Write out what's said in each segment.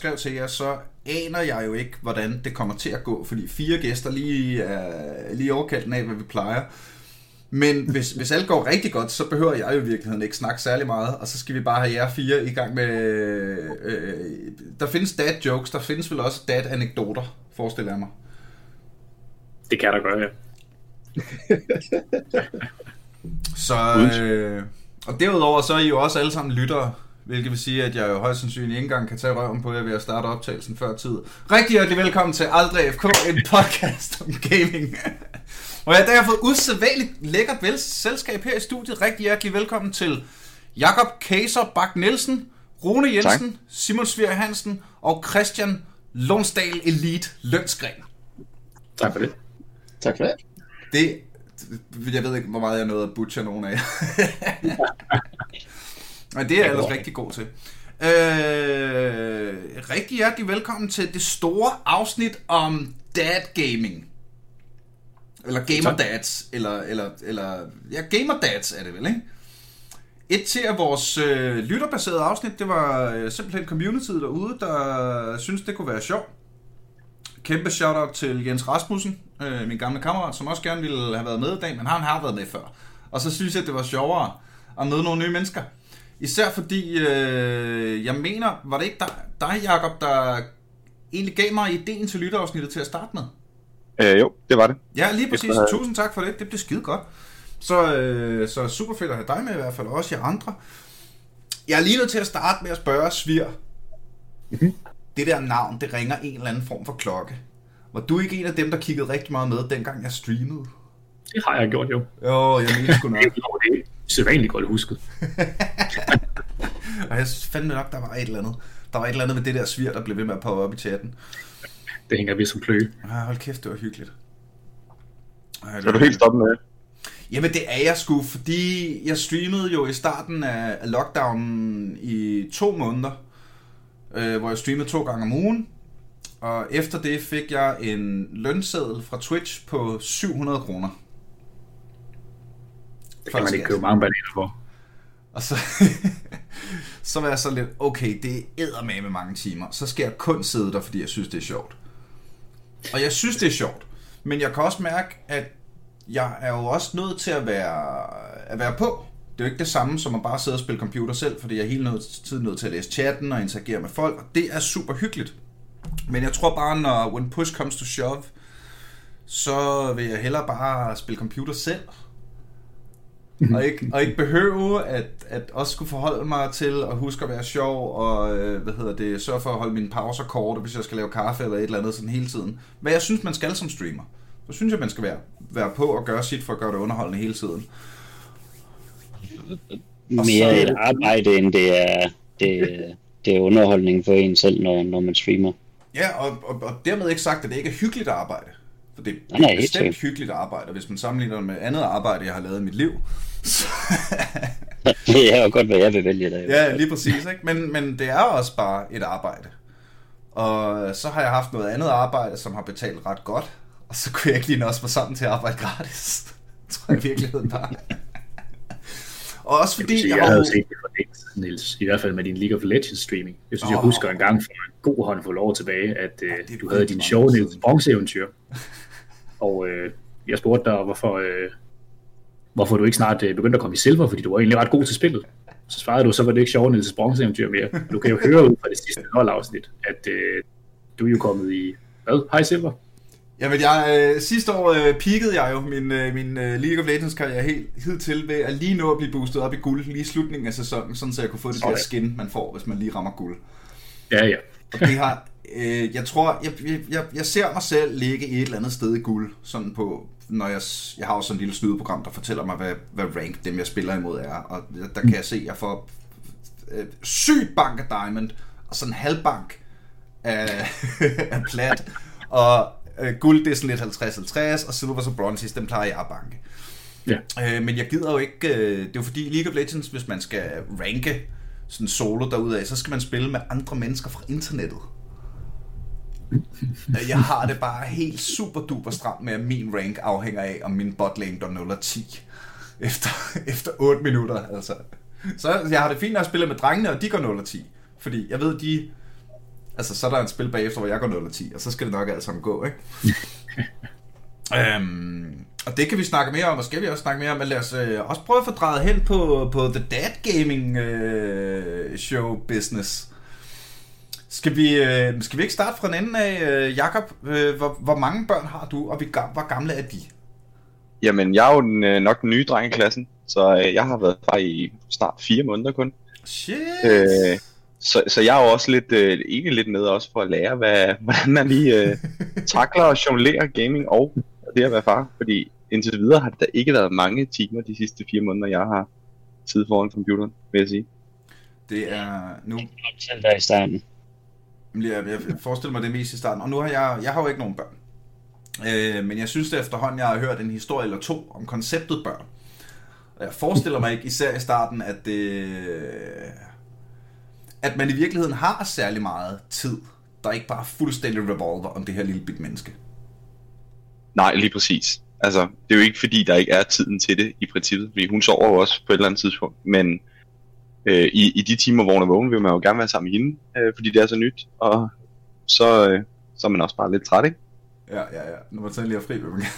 skrev til jer, så aner jeg jo ikke, hvordan det kommer til at gå, fordi fire gæster lige er lige overkaldt af, hvad vi plejer. Men hvis, hvis alt går rigtig godt, så behøver jeg jo i virkeligheden ikke snakke særlig meget, og så skal vi bare have jer fire i gang med... Øh, der findes dad jokes, der findes vel også dad anekdoter, forestiller jeg mig. Det kan der gøre, ja. så, øh, og derudover så er I jo også alle sammen lyttere, hvilket vil sige, at jeg jo højst sandsynligt ikke engang kan tage røven på jer ved at starte optagelsen før tid. Rigtig hjertelig velkommen til Aldrig FK, en podcast om gaming. Og jeg har derfor fået usædvanligt lækkert vel selskab her i studiet. Rigtig hjertelig velkommen til Jakob Kaser Bak Nielsen, Rune Jensen, tak. Simon Svir Hansen og Christian Lonsdal Elite Lønsgren. Tak for det. Tak for det. Det, jeg ved ikke, hvor meget jeg nåede at butcher nogen af Men det er jeg ellers rigtig god til. Øh, rigtig hjertelig velkommen til det store afsnit om dad gaming. Eller gamer dads, eller, eller, eller, ja, gamer dads er det vel, ikke? Et til af vores øh, lytterbaserede afsnit, det var øh, simpelthen communityet derude, der synes det kunne være sjovt. Kæmpe shout-out til Jens Rasmussen, øh, min gamle kammerat, som også gerne ville have været med i dag, men han har været med før. Og så synes jeg, det var sjovere at møde nogle nye mennesker. Især fordi, øh, jeg mener, var det ikke dig, dig Jacob, der egentlig gav mig ideen til lytterafsnittet til at starte med? Øh, jo, det var det. Ja, lige præcis. Efter... Tusind tak for det. Det blev skide godt. Så, øh, så super fedt at have dig med i hvert fald, og også jer andre. Jeg er lige nødt til at starte med at spørge Svir. Mm-hmm. Det der navn, det ringer en eller anden form for klokke. Var du ikke en af dem, der kiggede rigtig meget med, dengang jeg streamede? Det har jeg gjort, jo. Jo, jeg mener sgu nok. Det er sædvanligt godt husket. og jeg fandt nok, der var et eller andet. Der var et eller andet med det der svir, der blev ved med at poppe op i chatten. Det hænger vi som kløe. Ja, hold kæft, det var hyggeligt. Ej, er du helt stoppet med Jamen det er jeg sgu, fordi jeg streamede jo i starten af lockdownen i to måneder, øh, hvor jeg streamede to gange om ugen. Og efter det fik jeg en lønseddel fra Twitch på 700 kroner. Det kan man ikke købe mange bananer for. Og så, så var jeg så lidt, okay, det er med mange timer. Så skal jeg kun sidde der, fordi jeg synes, det er sjovt. Og jeg synes, det er sjovt. Men jeg kan også mærke, at jeg er jo også nødt til at være, at være på. Det er jo ikke det samme som at bare sidde og spille computer selv, fordi jeg er hele tiden nødt til at læse chatten og interagere med folk, og det er super hyggeligt. Men jeg tror bare, når when push comes to shove, så vil jeg hellere bare spille computer selv. Og, ikke, og ikke behøve at, at også skulle forholde mig til at huske at være sjov, og øh, hvad hedder det, sørge for at holde mine pauser korte, hvis jeg skal lave kaffe eller et eller andet sådan hele tiden. Hvad jeg synes, man skal som streamer. Så synes jeg, man skal være, være på og gøre sit for at gøre det underholdende hele tiden. Mere så, et arbejde, end det er, det, det er underholdning for en selv, når, når man streamer. Ja, og, og, og dermed ikke sagt, at det ikke er hyggeligt arbejde. For det er nej, bestemt hyggeligt arbejde, hvis man sammenligner det med andet arbejde, jeg har lavet i mit liv. det er jo godt, hvad jeg vil vælge der. Ja, lige præcis. Ikke? Men, men det er også bare et arbejde. Og så har jeg haft noget andet arbejde, som har betalt ret godt. Og så kunne jeg ikke lige også mig sammen til at arbejde gratis. tror jeg i virkeligheden bare. og også fordi... Jeg, jeg, havde set det for Niels. I hvert fald med din League of Legends streaming. Jeg synes, oh. jeg husker en gang for en god håndfuld år tilbage, at uh, du havde din sjove Niels Bronze eventyr. og øh, jeg spurgte dig, hvorfor, øh, hvorfor du ikke snart øh, begyndte at komme i silver, fordi du var egentlig ret god til spillet. Så svarede du, så var det ikke sjovt Niels bronze eventyr mere. Du kan jo høre ud fra det sidste afsnit, at øh, du er jo kommet i, hvad, high silver? Jamen, jeg, øh, sidste år øh, peakede jeg jo min, øh, min øh, League of Legends karriere helt hidtil ved at lige nå at blive boostet op i guld lige i slutningen af sæsonen, sådan så jeg kunne få det okay. der skin, man får, hvis man lige rammer guld. Ja, ja. Og det har, øh, jeg tror, jeg, jeg, jeg ser mig selv ligge i et eller andet sted i guld, sådan på, når jeg, jeg har også sådan et lille snydeprogram, der fortæller mig, hvad, hvad rank dem, jeg spiller imod er, og der kan jeg se, at jeg får øh, sygt bank af diamond, og sådan en halvbank af, af plat, og øh, guld det er sådan lidt 50-50, og silver så bronze, dem plejer jeg at banke. Ja. Øh, men jeg gider jo ikke, øh, det er jo fordi League of Legends, hvis man skal ranke sådan solo derudaf, så skal man spille med andre mennesker fra internettet. Jeg har det bare helt super duper stramt med, at min rank afhænger af, om min botlane går 0 og 10 efter, efter 8 minutter. Altså. Så jeg har det fint at spille med drengene, og de går 0 og 10. Fordi jeg ved, de... Altså, så er der et spil bagefter, hvor jeg går 0 og 10, og så skal det nok alt sammen gå, ikke? øhm, og det kan vi snakke mere om, og skal vi også snakke mere om, men lad os øh, også prøve at få drejet hen på, på The Dad Gaming øh, Show Business. Skal vi, øh, skal vi ikke starte fra den ende af, øh, Jakob? Øh, hvor, hvor mange børn har du, og hvor gamle er de? Jamen, jeg er jo den, øh, nok den nye dreng i klassen, så øh, jeg har været far i snart fire måneder kun. Shit! Øh, så, så jeg er jo også lidt, øh, egentlig lidt med også for at lære, hvad, hvordan man lige øh, takler og jonglerer gaming og det at være far. Fordi indtil videre har det da ikke været mange timer de sidste fire måneder, jeg har siddet foran computeren, vil jeg sige. Det er nu... Selv der i starten. Jeg, jeg forestiller mig det mest i starten. Og nu har jeg, jeg har jo ikke nogen børn. Øh, men jeg synes det efterhånden, jeg har hørt en historie eller to om konceptet børn. Og jeg forestiller mig ikke, især i starten, at det, at man i virkeligheden har særlig meget tid, der ikke bare fuldstændig revolver om det her lille bit menneske. Nej, lige præcis. Altså, det er jo ikke fordi, der ikke er tiden til det i princippet, fordi hun sover jo også på et eller andet tidspunkt, men øh, i, i de timer, hvor hun er vågen, vil man jo gerne være sammen med hende, øh, fordi det er så nyt, og så, øh, så er man også bare lidt træt, ikke? Ja, ja, ja. Når man sådan lige er fri, vil man gerne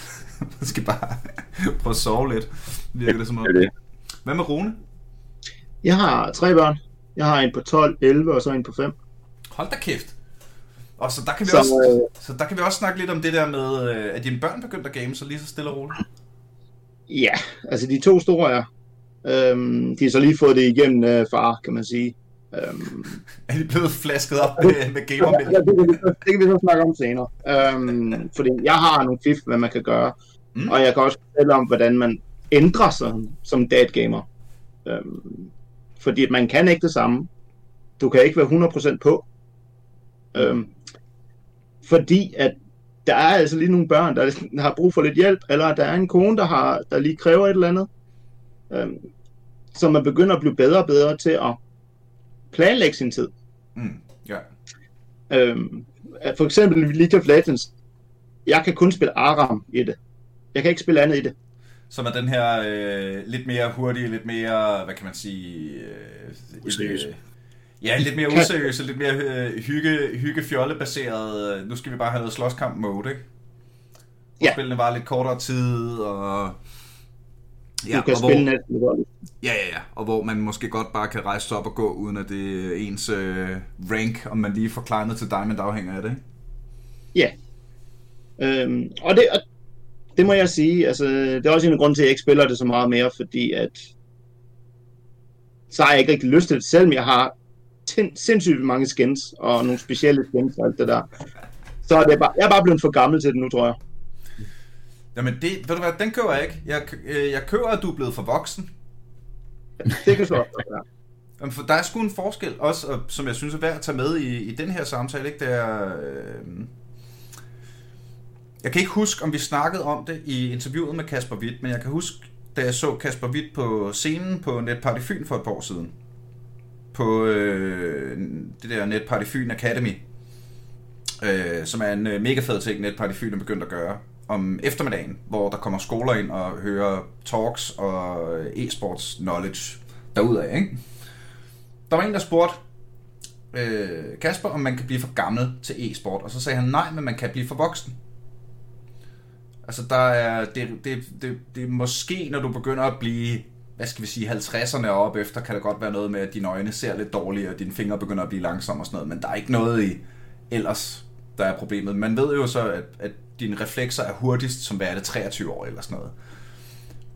man skal bare prøve at sove lidt. Virker det som om. Det. Hvad med Rune? Jeg har tre børn. Jeg har en på 12, 11 og så en på 5. Hold da kæft. Og så der kan vi, så, også, øh, så der kan vi også snakke lidt om det der med, øh, at dine børn begyndte at game, så lige så stille og roligt. Ja, altså de to store er. Øhm, de har så lige fået det igennem øh, far, kan man sige. Øhm, er de blevet flasket op med, med gamer ja, det, kan vi, det kan vi så snakke om senere. Øhm, fordi jeg har nogle fif, hvad man kan gøre. Mm. Og jeg kan også fortælle om, hvordan man ændrer sig som dad gamer. Øhm, fordi man kan ikke det samme. Du kan ikke være 100% på. Øhm, fordi at der er altså lige nogle børn, der har brug for lidt hjælp, eller der er en kone, der, har, der lige kræver et eller andet. Øhm, så man begynder at blive bedre og bedre til at planlægge sin tid. Mm, ja. Øhm, for eksempel League of Legends. Jeg kan kun spille Aram i det. Jeg kan ikke spille andet i det. Som er den her øh, lidt mere hurtige, lidt mere, hvad kan man sige... Øh, øh, ja, lidt mere useriøs, lidt mere øh, hygge, hygge fjollebaseret. Øh, nu skal vi bare have noget slåskamp mode, ikke? Hvor ja. spillene var lidt kortere tid, og Ja, du kan spille hvor, næsten Ja, ja, ja. Og hvor man måske godt bare kan rejse op og gå, uden at det er ens øh, rank, om man lige får climbet til Diamond, afhænger af det. Ja. Øhm, og, det, og det må jeg sige, altså, det er også en grund til, at jeg ikke spiller det så meget mere, fordi at så har jeg ikke rigtig lyst til det, selvom jeg har sindssygt mange skins, og nogle specielle skins og alt det der. Så er det bare, jeg er bare blevet for gammel til det nu, tror jeg. Jamen, det, ved du hvad, den køber jeg ikke. Jeg, øh, jeg køber, at du er blevet for voksen. Det kan så ja. Jamen, for der er sgu en forskel også, og, som jeg synes er værd at tage med i, i den her samtale, ikke? Det er, øh, jeg kan ikke huske, om vi snakkede om det i interviewet med Kasper Witt, men jeg kan huske, da jeg så Kasper Witt på scenen på Netparty Fyn for et par år siden. På øh, det der Netparty Fyn Academy, øh, som er en øh, mega fed ting, Netparty Fyn er begyndt at gøre om eftermiddagen, hvor der kommer skoler ind og hører talks og e-sports knowledge derudad, ikke? Der var en, der spurgte øh, Kasper, om man kan blive for gammel til e-sport, og så sagde han nej, men man kan blive for voksen. Altså, der er, det, det, det, det er måske, når du begynder at blive, hvad skal vi sige, 50'erne og op efter, kan det godt være noget med, at dine øjne ser lidt dårlige, og dine fingre begynder at blive langsomme og sådan noget, men der er ikke noget i ellers, der er problemet. Man ved jo så, at, at dine reflekser er hurtigst, som hvad er det, 23 år eller sådan noget.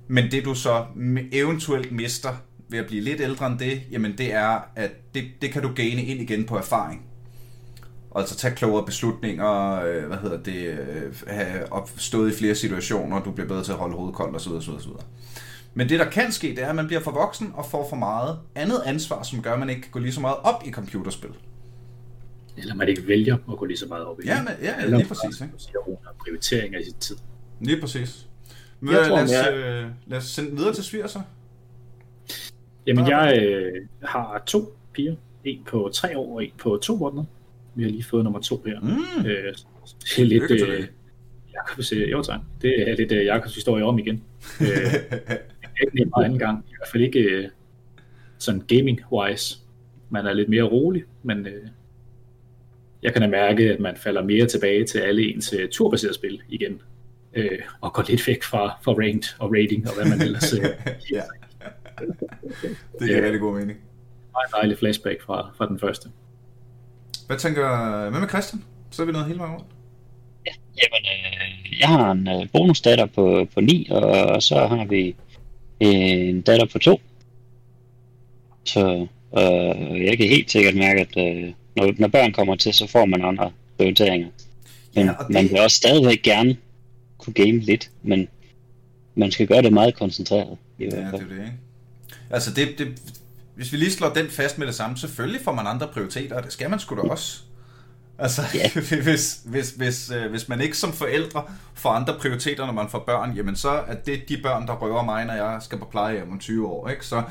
Men det du så eventuelt mister ved at blive lidt ældre end det, jamen det er, at det, det kan du gaine ind igen på erfaring. Og altså tage klogere beslutninger, øh, hvad hedder det, øh, have opstået i flere situationer, du bliver bedre til at holde hovedet koldt osv. osv., osv. Men det der kan ske, det er, at man bliver for voksen og får for meget andet ansvar, som gør, at man ikke kan gå lige så meget op i computerspil. Eller man ikke vælger at gå lige så meget op i Ja, men, ja, ja lige præcis. Ikke? prioritering af sin tid. Lige præcis. Men, jeg tror, lad, os, jeg... øh, lad os sende videre til Sviger så. Jamen, jeg øh, har to piger. En på tre år og en på to måneder. Vi har lige fået nummer to her. Mm. Øh, det er lidt... Øh, Jakobs, øh, jo, tak. Det er lidt øh, Jakobs historie om igen. øh, ikke en anden gang. I hvert fald ikke øh, sådan gaming-wise. Man er lidt mere rolig, men øh, jeg kan da mærke, at man falder mere tilbage til alle ens uh, turbaserede spil igen, øh, og går lidt væk fra, fra ranked og rating og hvad man ellers... Øh, ja. Det giver rigtig god mening. En dejlig flashback fra, fra den første. Hvad tænker... Hvad med Christian? Så er vi noget hele vejen rundt. Ja, jamen, øh, jeg har en øh, bonusdatter på, på 9, og så har vi øh, en datter på 2. Så øh, jeg kan helt sikkert mærke, at øh, når, når børn kommer til, så får man andre prioriteringer. Men ja, det... man vil også stadigvæk gerne kunne game lidt, men man skal gøre det meget koncentreret. I ja, det er det, ikke? Altså, det, det, hvis vi lige slår den fast med det samme, selvfølgelig får man andre prioriteter, og det skal man sgu da også. Altså, yeah. hvis, hvis, hvis, øh, hvis man ikke som forældre får andre prioriteter, når man får børn, jamen så er det de børn, der røver mig, når jeg skal på plejehjem om 20 år. Ikke? Så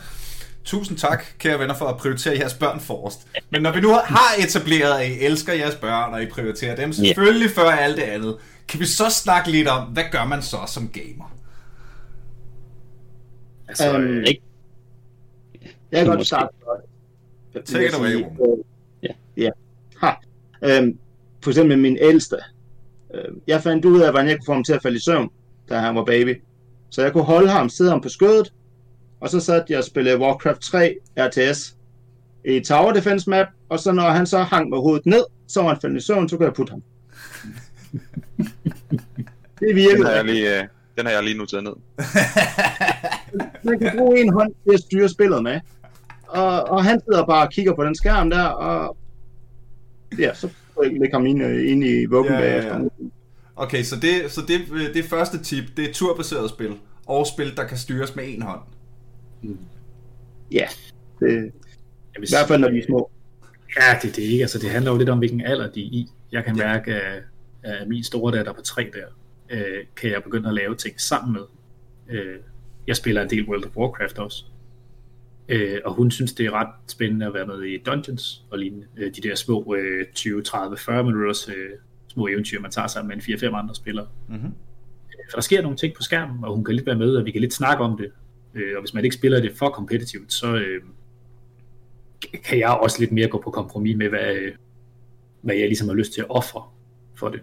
tusind tak, kære venner, for at prioritere jeres børn forrest. Men når vi nu har etableret, at I elsker jeres børn, og I prioriterer dem selvfølgelig yeah. før alt det andet, kan vi så snakke lidt om, hvad gør man så som gamer? Altså, um, ikke jeg kan godt starte. Take it away, Ja. ja. Ha. Øhm, for eksempel min ældste. Øhm, jeg fandt ud af, hvordan jeg kunne få ham til at falde i søvn, da han var baby. Så jeg kunne holde ham, sidde ham på skødet, og så satte jeg og spillede Warcraft 3 RTS i Tower Defense map, og så når han så hang med hovedet ned, så var han faldet i søvn, så kunne jeg putte ham. det virkede. Den har jeg lige, uh, den har jeg lige noteret ned. Man kan bruge en hånd til at styre spillet med. Og, og han sidder bare og kigger på den skærm der, og ja, så lægger ham ind, øh, ind i vuggen ja, bagefter. Ja, ja. Okay, så det, så det, det første tip, det er turbaseret spil, og spil, der kan styres med en hånd. Ja, det, i hvert fald når de er små. Ja, det, det ikke. Altså, det handler jo lidt om, hvilken alder de er i. Jeg kan ja. mærke, at, at min store datter på tre der, øh, kan jeg begynde at lave ting sammen med. Øh, jeg spiller en del World of Warcraft også. Øh, og hun synes, det er ret spændende at være med i Dungeons og lignende. Øh, de der små øh, 20, 30, 40 minutters øh, små eventyr, man tager sammen med en 4-5 andre spillere. Mm-hmm. For der sker nogle ting på skærmen, og hun kan lidt være med, og vi kan lidt snakke om det. Øh, og hvis man ikke spiller det for kompetitivt, så øh, kan jeg også lidt mere gå på kompromis med, hvad, hvad jeg ligesom har lyst til at ofre for det.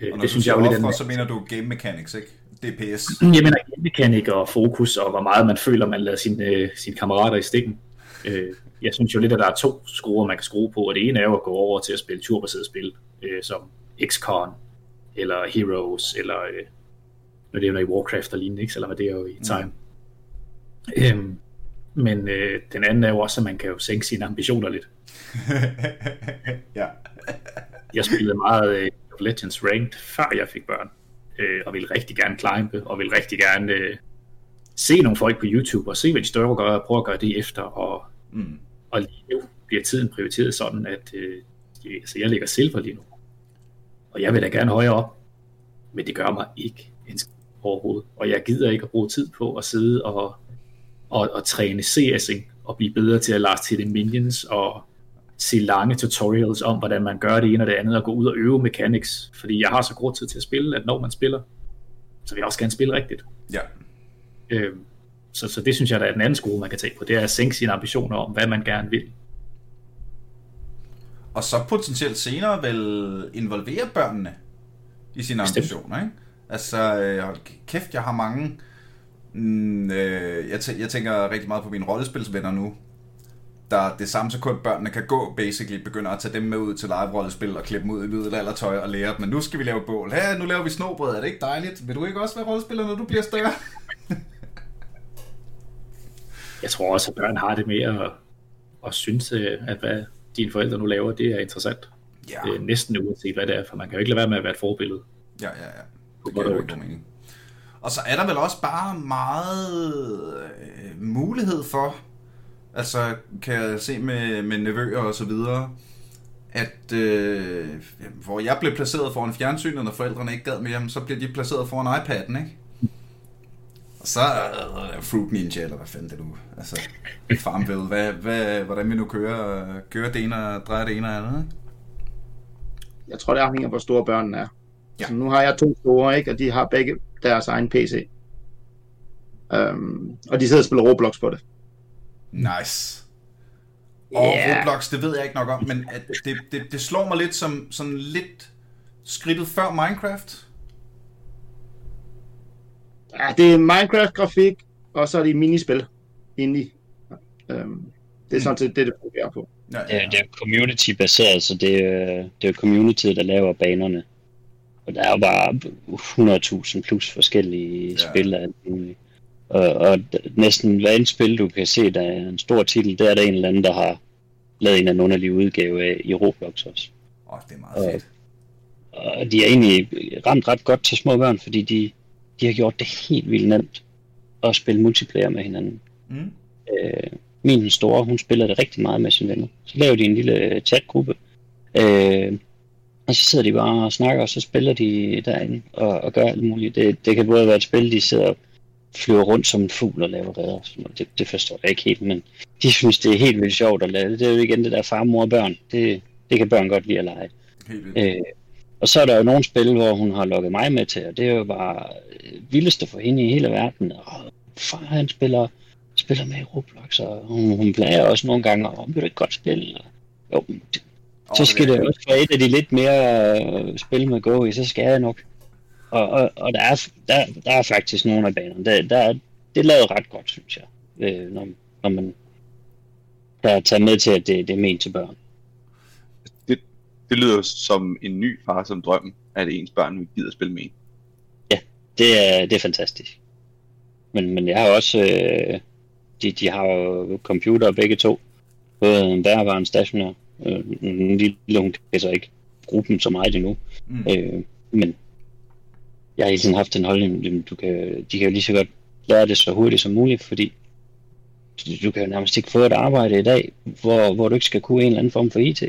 Øh, og det synes jeg jo lidt, så mener du game mechanics, ikke? DPS. Jeg mener game mechanics og fokus, og hvor meget man føler, man lader sine, øh, sine kammerater i stikken. Øh, jeg synes jo lidt, at der er to skruer, man kan skrue på, og det ene er jo at gå over til at spille turbaseret spil, øh, som XCON, eller Heroes, eller øh, når det er jo i Warcraft og lignende, ikke? selvom det er jo i time. Mm. Øhm, men øh, den anden er jo også, at man kan jo sænke sine ambitioner lidt. ja. jeg spillede meget øh, Legends Ranked, før jeg fik børn, øh, og ville rigtig gerne climbe, og ville rigtig gerne øh, se nogle folk på YouTube, og se, hvad de større gør, og prøve at gøre det efter, og, mm. og lige nu bliver tiden prioriteret sådan, at øh, altså, jeg ligger silver lige nu, og jeg vil da gerne højere op, men det gør mig ikke en overhovedet, og jeg gider ikke at bruge tid på at sidde og, og, og træne CS'ing, og blive bedre til at til det minions, og se lange tutorials om, hvordan man gør det ene og det andet, og gå ud og øve mechanics, fordi jeg har så god tid til at spille, at når man spiller, så vil jeg også gerne spille rigtigt. Ja. Øhm, så, så det synes jeg, der er den anden skole, man kan tage på, det er at sænke sine ambitioner om, hvad man gerne vil. Og så potentielt senere vel involvere børnene i sine Bestemt. ambitioner, ikke? Altså, øh, hold kæft, jeg har mange... Mm, øh, jeg, jeg tænker rigtig meget på mine rollespilsvenner nu, der det samme sekund børnene kan gå, basically begynder at tage dem med ud til live-rollespil og klippe dem ud i middelaldertøj og lære dem, men nu skal vi lave bål. Her, nu laver vi snobrød, er det ikke dejligt? Vil du ikke også være rollespiller, når du bliver større? jeg tror også, at børn har det mere at, at synes, øh, at hvad dine forældre nu laver, det er interessant. Ja. Det er næsten uanset, hvad det er, for man kan jo ikke lade være med at være et forbillede. Ja, ja, ja. Det giver jo ikke mening. Og så er der vel også bare meget øh, mulighed for, Altså, kan jeg se med, med nevøer og så videre, at øh, hvor jeg blev placeret foran fjernsynet, når forældrene ikke gad mere, så bliver de placeret foran iPad'en, ikke? Og så øh, Fruit Ninja, eller hvad fanden det nu, altså Farmville, hvad, hvad, hvordan vi nu kører, kører det ene og drejer det ene og andet, ikke? Jeg tror, det afhænger af, hvor store børnene er. Ja. Så nu har jeg to store, ikke? og de har begge deres egen PC. Um, øhm, og de sidder og spiller Roblox på det. Nice. Og yeah. Roblox, det ved jeg ikke nok om, men at det, det, det slår mig lidt som sådan lidt skridtet før Minecraft. Ja, det er Minecraft-grafik, og så er det minispil indie. Øhm, det er sådan set det, det fungerer på. Ja, ja, ja. Det er community-baseret, så det er, det er community, der laver banerne. Og der er jo bare 100.000 plus forskellige ja. spil af og, og næsten hver en spil, du kan se, der er en stor titel, der er der en eller anden, der har lavet en eller anden underlig udgave af i Roblox også. Åh, oh, det er meget fedt. Og, og de er egentlig ramt ret godt til små børn, fordi de, de har gjort det helt vildt nemt at spille multiplayer med hinanden. Mm. Øh, min store, hun spiller det rigtig meget med sine venner. Så laver de en lille chatgruppe, øh, og så sidder de bare og snakker, og så spiller de derinde og, og gør alt muligt. Det, det kan både være et spil, de sidder og flyver rundt som en fugl og laver redder. Det, det forstår jeg ikke helt, men de synes, det er helt vildt sjovt at lave det. Er jo igen det der far, mor og børn. Det, det kan børn godt lide at lege. Øh, og så er der jo nogle spil, hvor hun har lukket mig med til, og det er jo bare vildeste for hende i hele verden. Og far, han spiller, spiller med i Roblox, og hun, hun plager også nogle gange, og hun vil ikke godt spille. Jo, det, så skal det også være et af de lidt mere øh, spil med gå i, så skal jeg nok. Og, og, og der, er, der, der er faktisk nogle af banerne, der, der, det er lavet ret godt, synes jeg, øh, når, når man der er taget med til, at det, det er ment til børn. Det, det lyder som en ny far som drøm, at ens børn vil gide at spille med en. Ja, det er, det er fantastisk. Men, men jeg har også, øh, de, de har jo computer begge to, både en bærbar og en stationær. Øh, en lille, hun kan så ikke bruge dem så meget endnu. Mm. Øh, men jeg har hele tiden haft en holdning, du kan, de kan jo lige så godt lære det så hurtigt som muligt, fordi du kan jo nærmest ikke få et arbejde i dag, hvor, hvor du ikke skal kunne en eller anden form for IT.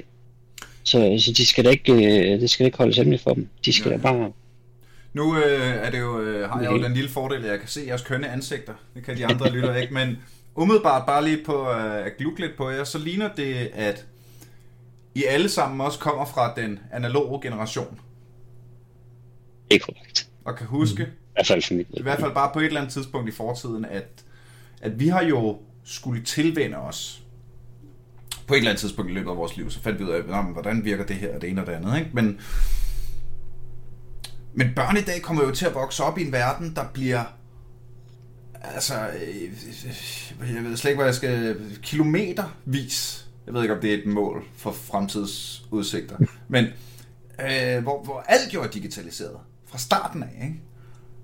Så, så de skal da ikke, øh, det skal da ikke holdes hemmeligt for dem. De skal ja. da bare... Nu øh, er det jo, øh, har jeg jo den lille fordel, at jeg kan se jeres kønne ansigter. Det kan de andre lytter ikke, men umiddelbart bare lige på øh, at glukke lidt på jer, så ligner det, at I alle sammen også kommer fra den analoge generation. Ikke korrekt og kan huske, mm. i, hvert fald mit i hvert fald bare på et eller andet tidspunkt i fortiden, at, at vi har jo skulle tilvende os på et eller andet tidspunkt i løbet af vores liv, så fandt vi ud af, hvordan virker det her, og det ene og det andet. Ikke? Men, men børn i dag kommer jo til at vokse op i en verden, der bliver altså, øh, jeg ved slet ikke, hvad jeg skal, kilometervis, jeg ved ikke, om det er et mål for fremtidsudsigter, men øh, hvor, hvor alt jo er digitaliseret fra starten af, ikke?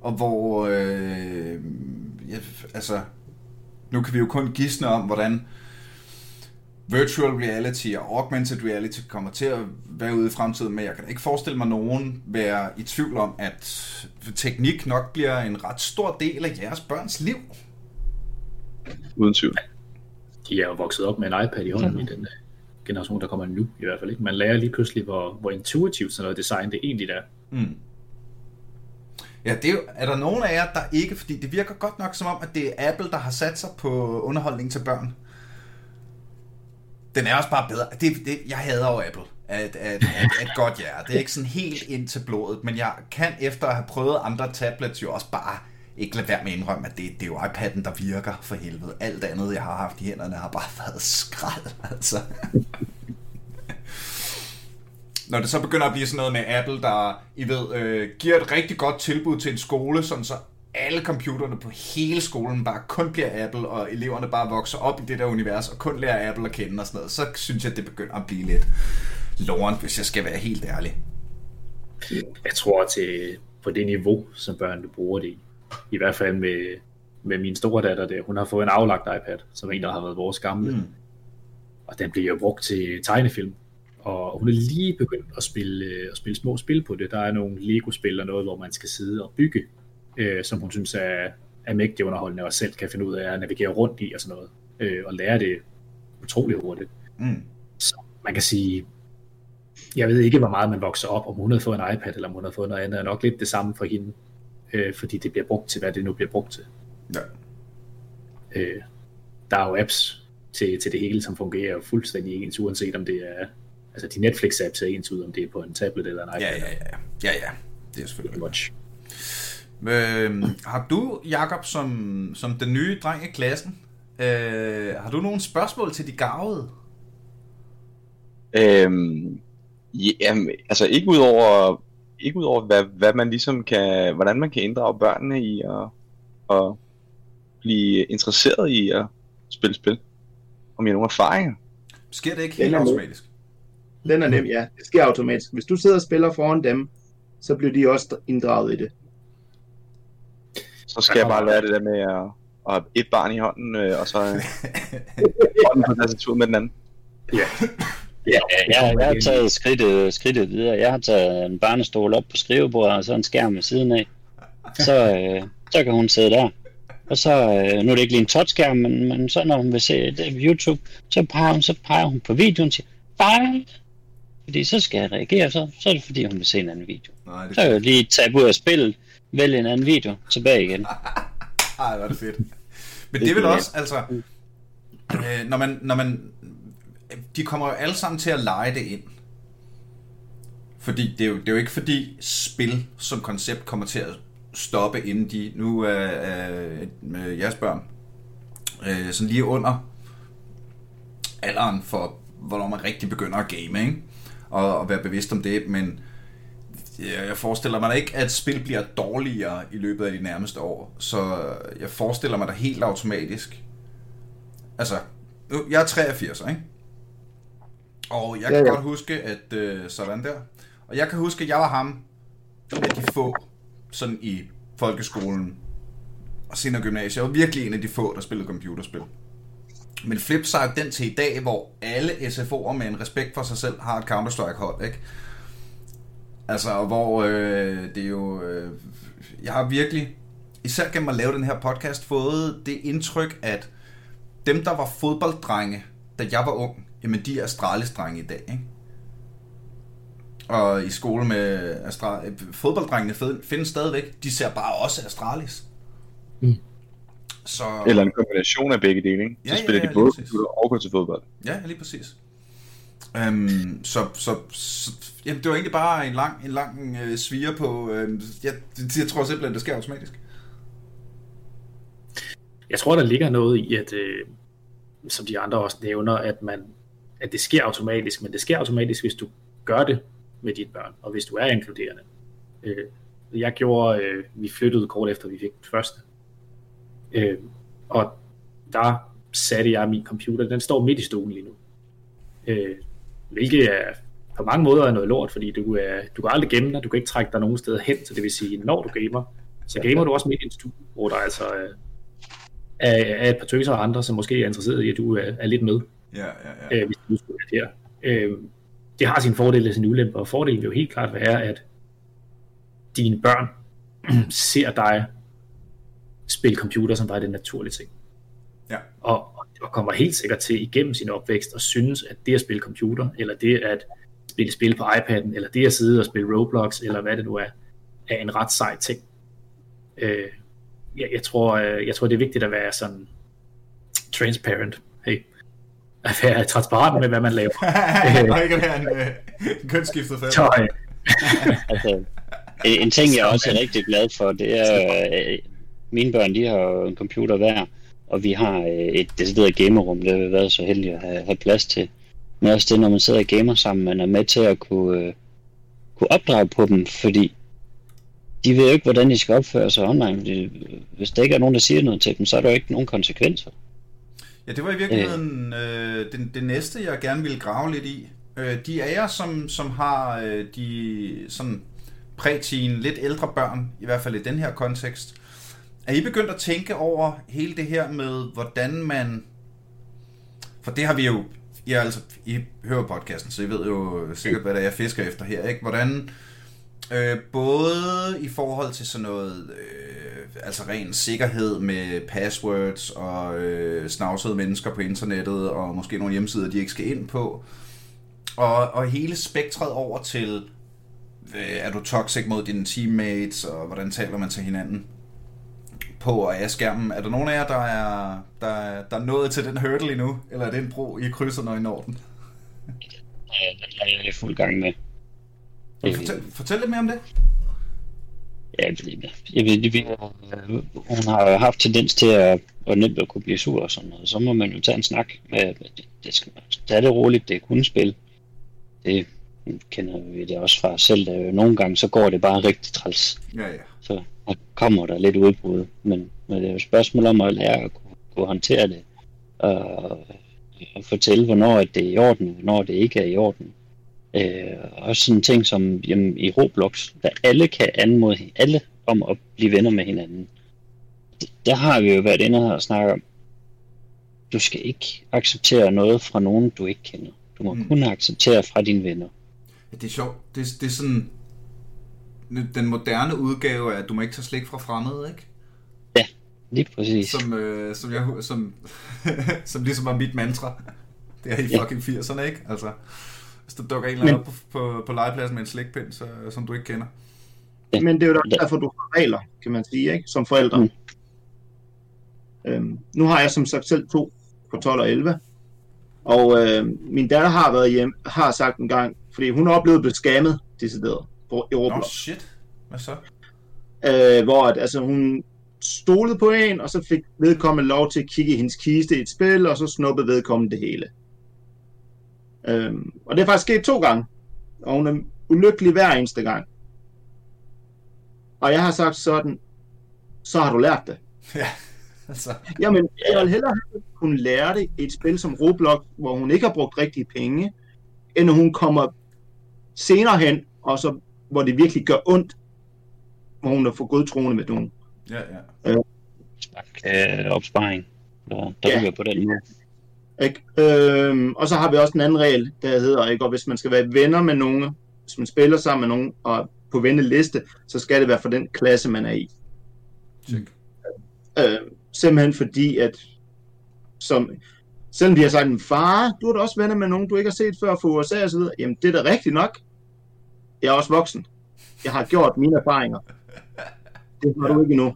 Og hvor, øh, ja, altså, nu kan vi jo kun gisne om, hvordan virtual reality og augmented reality kommer til at være ude i fremtiden, men jeg kan ikke forestille mig nogen være i tvivl om, at teknik nok bliver en ret stor del af jeres børns liv. Uden tvivl. De er jo vokset op med en iPad i hånden mm. i den øh, generation, der kommer nu i hvert fald. Ikke? Man lærer lige pludselig, hvor, hvor intuitivt sådan noget design det egentlig er. Mm. Ja, det er, jo, er der nogen af jer, der ikke, fordi det virker godt nok som om, at det er Apple, der har sat sig på underholdning til børn. Den er også bare bedre. Det, det, jeg hader jo Apple. At, at, at, at godt ja. Det er ikke sådan helt ind til blodet, men jeg kan efter at have prøvet andre tablets jo også bare ikke lade være med at indrømme, at det, det er jo iPad'en, der virker for helvede. Alt andet, jeg har haft i hænderne, har bare været skrald, altså når det så begynder at blive sådan noget med Apple, der, I ved, øh, giver et rigtig godt tilbud til en skole, sådan så alle computerne på hele skolen bare kun bliver Apple, og eleverne bare vokser op i det der univers, og kun lærer Apple at kende og sådan noget, så synes jeg, at det begynder at blive lidt lorent, hvis jeg skal være helt ærlig. Jeg tror til på det niveau, som børnene bruger det i. I hvert fald med, med min store datter der. Hun har fået en aflagt iPad, som en, der har været vores gamle. Mm. Og den bliver jo brugt til tegnefilm og hun er lige begyndt at spille, at spille små spil på det. Der er nogle Lego-spil og noget, hvor man skal sidde og bygge, øh, som hun synes er, er mægtig underholdende, og selv kan finde ud af at navigere rundt i og sådan noget, øh, og lære det utrolig hurtigt. Mm. Så man kan sige, jeg ved ikke, hvor meget man vokser op, om hun har fået en iPad, eller om hun har fået noget andet, er nok lidt det samme for hende, øh, fordi det bliver brugt til, hvad det nu bliver brugt til. Ja. Øh, der er jo apps til, til det hele, som fungerer fuldstændig ens, uanset om det er altså de Netflix-apps ser ens ud, om det er på en tablet eller en iPad. Ja, ja, ja. Ja, ja. Det er selvfølgelig Watch. Øh, har du, Jakob, som, som den nye dreng i klassen, øh, har du nogle spørgsmål til de gavede? Øhm, jamen, altså ikke ud over, ikke ud over hvad, hvad man ligesom kan, hvordan man kan inddrage børnene i at, at blive interesseret i at spille spil. Om I har nogle erfaringer. Sker det ikke helt automatisk? Den er nem, ja. Det sker automatisk. Hvis du sidder og spiller foran dem, så bliver de også inddraget i det. Så skal jeg bare lære det der med at, at have et barn i hånden, øh, og så hånden på tastaturet med den anden. Ja. Ja, jeg, jeg har taget skridtet, skridtet videre. Jeg har taget en barnestol op på skrivebordet, og så en skærm ved siden af. Så, øh, så kan hun sidde der. Og så, øh, nu er det ikke lige en touchskærm, men, men så når hun vil se det på YouTube, så peger hun, så peger hun på videoen og siger, bare fordi så skal jeg reagere, så, så er det fordi, hun vil se en anden video. Nej, det så kan jeg lige tage ud af spillet, vælge en anden video, tilbage igen. Ej, hvor er det fedt. Men det, er vel også, altså, øh, når man, når man, de kommer jo alle sammen til at lege det ind. Fordi det er, jo, det er jo ikke fordi spil som koncept kommer til at stoppe, inden de nu er, øh, øh jeres børn øh, sådan lige under alderen for, hvornår man rigtig begynder at game, ikke? Og, og være bevidst om det, men jeg forestiller mig da ikke, at spil bliver dårligere i løbet af de nærmeste år. Så jeg forestiller mig da helt automatisk. Altså, jeg er 83, ikke? Og jeg kan ja, ja. godt huske, at øh, sådan der. Og jeg kan huske, at jeg var ham af de få, sådan i folkeskolen og senere gymnasiet. Jeg var virkelig en af de få, der spillede computerspil. Men flip side den til i dag, hvor alle SFO'er med en respekt for sig selv har et Counter-Strike hold, ikke? Altså, hvor øh, det er jo... Øh, jeg har virkelig, især gennem at lave den her podcast, fået det indtryk, at dem, der var fodbolddrenge, da jeg var ung, jamen de er Astralis-drenge i dag, ikke? Og i skole med Astra... fodbolddrengene findes stadigvæk. De ser bare også Astralis. Mm. Så... Eller en kombination af begge dele, ikke? Så ja, spiller ja, ja, de både computer og går til fodbold. Ja, lige præcis. Um, så, så, så jamen, det var egentlig bare en lang, en lang uh, svire på... Uh, jeg, jeg tror simpelthen, det sker automatisk. Jeg tror, der ligger noget i, at øh, som de andre også nævner, at man at det sker automatisk, men det sker automatisk, hvis du gør det med dine børn, og hvis du er inkluderende. Øh, jeg gjorde, øh, vi flyttede kort efter, vi fik den første. Øh, og der satte jeg min computer, den står midt i stolen lige nu. Øh, hvilket er på mange måder er noget lort, fordi du, er, du kan aldrig gemme dig, du kan ikke trække dig nogen steder hen, så det vil sige, når du gamer, så gamer du også midt i en stue, hvor der altså er, er et par tøser og andre, som måske er interesseret i, at du er, er lidt med, ja, ja, ja. Øh, hvis du skulle være der. Øh, det har sin fordele og sin ulempe, og fordelen vil jo helt klart være, at dine børn ser dig spille computer som bare det naturlige ting. Ja. Og, og kommer helt sikkert til igennem sin opvækst og synes, at det at spille computer, eller det at spille spil på iPad'en, eller det at sidde og spille Roblox, eller hvad det nu er, er en ret sej ting. Øh, jeg, jeg, tror, øh, jeg tror, det er vigtigt at være sådan transparent. Hey, at være transparent med, hvad man laver. og ikke at være en, øh, kønsskiftet fælde. Øh, altså, en ting, jeg også er rigtig glad for, det er, øh, mine børn, de har en computer hver, og vi har øh, et decideret gamerrum, det har vi været så heldige at have, have plads til. Men også det, når man sidder og gamer sammen, man er med til at kunne, øh, kunne opdrage på dem, fordi de ved jo ikke, hvordan de skal opføre sig online. Hvis der ikke er nogen, der siger noget til dem, så er der jo ikke nogen konsekvenser. Ja, det var i virkeligheden øh, det, det næste, jeg gerne ville grave lidt i. Øh, de af jer, som, som har øh, de sådan præteen, lidt ældre børn, i hvert fald i den her kontekst, er I begyndt at tænke over hele det her med, hvordan man... For det har vi jo... I, altså, I hører podcasten, så I ved jo sikkert, hvad det er, jeg fisker efter her. Ikke? Hvordan øh, både i forhold til sådan noget... Øh, altså ren sikkerhed med passwords og øh, snavsede mennesker på internettet, og måske nogle hjemmesider, de ikke skal ind på. Og, og hele spektret over til, øh, er du toxic mod dine teammates, og hvordan taler man til hinanden? på og af skærmen. Er der nogen af jer, der er, der, der er nået til den hurdle endnu? Eller er det en bro, I krydser, når I når den? Jeg er i fuld gang med. Fortæl, fortæl lidt mere om det. Ja, jeg ved, vi, hun har haft tendens til at, at nemt at kunne blive sur og sådan noget. Så må man jo tage en snak med, det, det skal man tage det roligt, det er kun spil. det kender vi det også fra selv. Nogle gange så går det bare rigtig træls. Ja, ja. Så der kommer der lidt udbrud. Men, men det er jo et spørgsmål om at lære at kunne, kunne håndtere det. Og, og fortælle, hvornår det er i orden, hvornår det ikke er i orden. Øh, også sådan ting som jamen, i Roblox, der alle kan anmode alle om at blive venner med hinanden. Der har vi jo været inde og snakke om, du skal ikke acceptere noget fra nogen, du ikke kender. Du må mm. kun acceptere fra dine venner. Ja, det er sjovt. Det, det er sådan den moderne udgave af, at du må ikke tage slik fra fremmede, ikke? Ja, lige præcis. Som, øh, som, jeg, som, som ligesom var mit mantra. Det er i ja. fucking 80'erne, ikke? Altså, hvis der dukker en eller anden op på, på, på legepladsen med en slikpind, så, som du ikke kender. Ja. Men det er jo derfor, du har regler, kan man sige, ikke? Som forældre. Mm. Øhm, nu har jeg som sagt selv to på 12 og 11. Og øh, min datter har været hjem, har sagt en gang, fordi hun at blive skammet, decideret, på Europa. Oh shit, hvad så? Øh, hvor at, altså, hun stolede på en, og så fik vedkommende lov til at kigge i hendes kiste i et spil, og så snuppede vedkommende det hele. Øhm, og det er faktisk sket to gange, og hun er ulykkelig hver eneste gang. Og jeg har sagt sådan, så har du lært det. Ja, altså. Jamen, jeg vil hellere kunne lære det i et spil som Roblox, hvor hun ikke har brugt rigtige penge, end hun kommer senere hen, og så, hvor det virkelig gør ondt, hvor hun er for godtroende med nogen. Ja, ja. Øh, øh, opsparing, der, der ja. på den måde. Ikke? Øhm, og så har vi også en anden regel, der hedder, ikke? Og hvis man skal være venner med nogen, hvis man spiller sammen med nogen, og på venneliste, så skal det være for den klasse, man er i. Check. Øh, simpelthen fordi, at som, selvom de har sagt, far, du er da også venner med nogen, du ikke har set før fra USA og så videre, jamen det er da rigtigt nok. Jeg er også voksen. Jeg har gjort mine erfaringer. Det har du ikke endnu.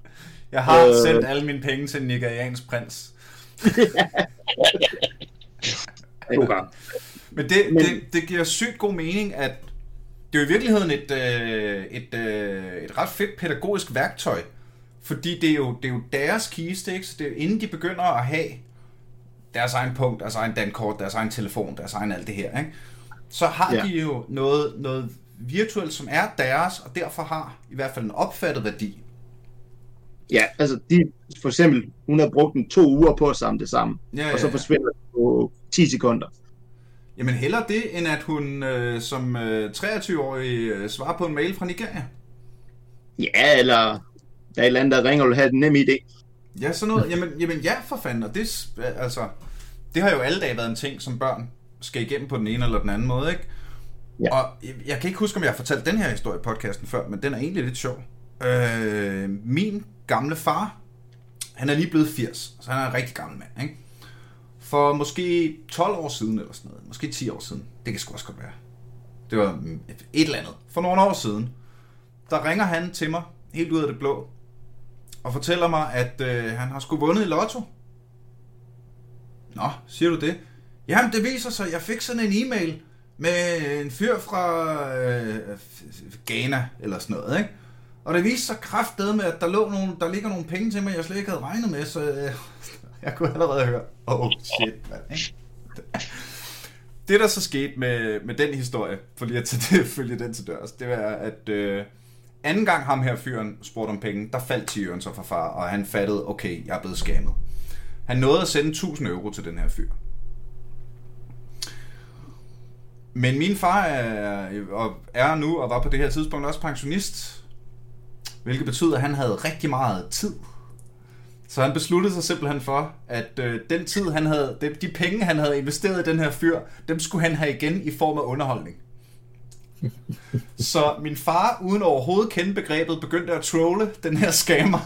Jeg har øh... sendt alle mine penge til Nigerians prins. okay. Men, det, Men det, det giver sygt god mening, at det er i virkeligheden et, øh, et, øh, et ret fedt pædagogisk værktøj, fordi det er jo, det er jo deres keysticks, det er jo inden de begynder at have deres egen punkt, deres egen dankort, deres egen telefon, deres egen alt det her, ikke? så har ja. de jo noget, noget virtuelt, som er deres, og derfor har i hvert fald en opfattet værdi. Ja, altså de, for eksempel, hun har brugt en to uger på at samle det sammen, ja, ja, og så forsvinder det på 10 sekunder. Jamen hellere det, end at hun øh, som øh, 23-årig øh, svarer på en mail fra Nigeria. Ja, eller der er et eller andet, der ringer og vil have den nemme idé. Ja, sådan noget. Jamen, jamen ja, for fanden. Og det, altså, det har jo alle dage været en ting, som børn skal igennem på den ene eller den anden måde, ikke? Ja. Og jeg, jeg kan ikke huske, om jeg har fortalt den her historie i podcasten før, men den er egentlig lidt sjov. Øh, min gamle far, han er lige blevet 80, så han er en rigtig gammel mand, ikke? For måske 12 år siden eller sådan noget, måske 10 år siden, det kan sgu også godt være. Det var mm, et eller andet. For nogle år siden, der ringer han til mig, helt ud af det blå, og fortæller mig, at øh, han har sgu vundet i lotto. Nå, siger du det? Jamen, det viser sig, jeg fik sådan en e-mail med en fyr fra øh, Ghana, eller sådan noget, ikke? Og det viste sig kraftedet med, at der, lå nogle, der ligger nogle penge til mig, jeg slet ikke havde regnet med, så øh, jeg kunne allerede høre, oh shit, mand. Det, der så skete med, med den historie, for lige at tage det, følge den til dørs, det var, at øh, anden gang ham her fyren spurgte om penge, der faldt Tyren så fra far, og han fattede, okay, jeg er blevet skammet. Han nåede at sende 1000 euro til den her fyr. Men min far er, og er nu, og var på det her tidspunkt også pensionist, hvilket betyder, at han havde rigtig meget tid. Så han besluttede sig simpelthen for, at øh, den tid, han havde, de, de penge, han havde investeret i den her fyr, dem skulle han have igen i form af underholdning. Så min far, uden overhovedet kende begrebet, begyndte at trolle den her scammer.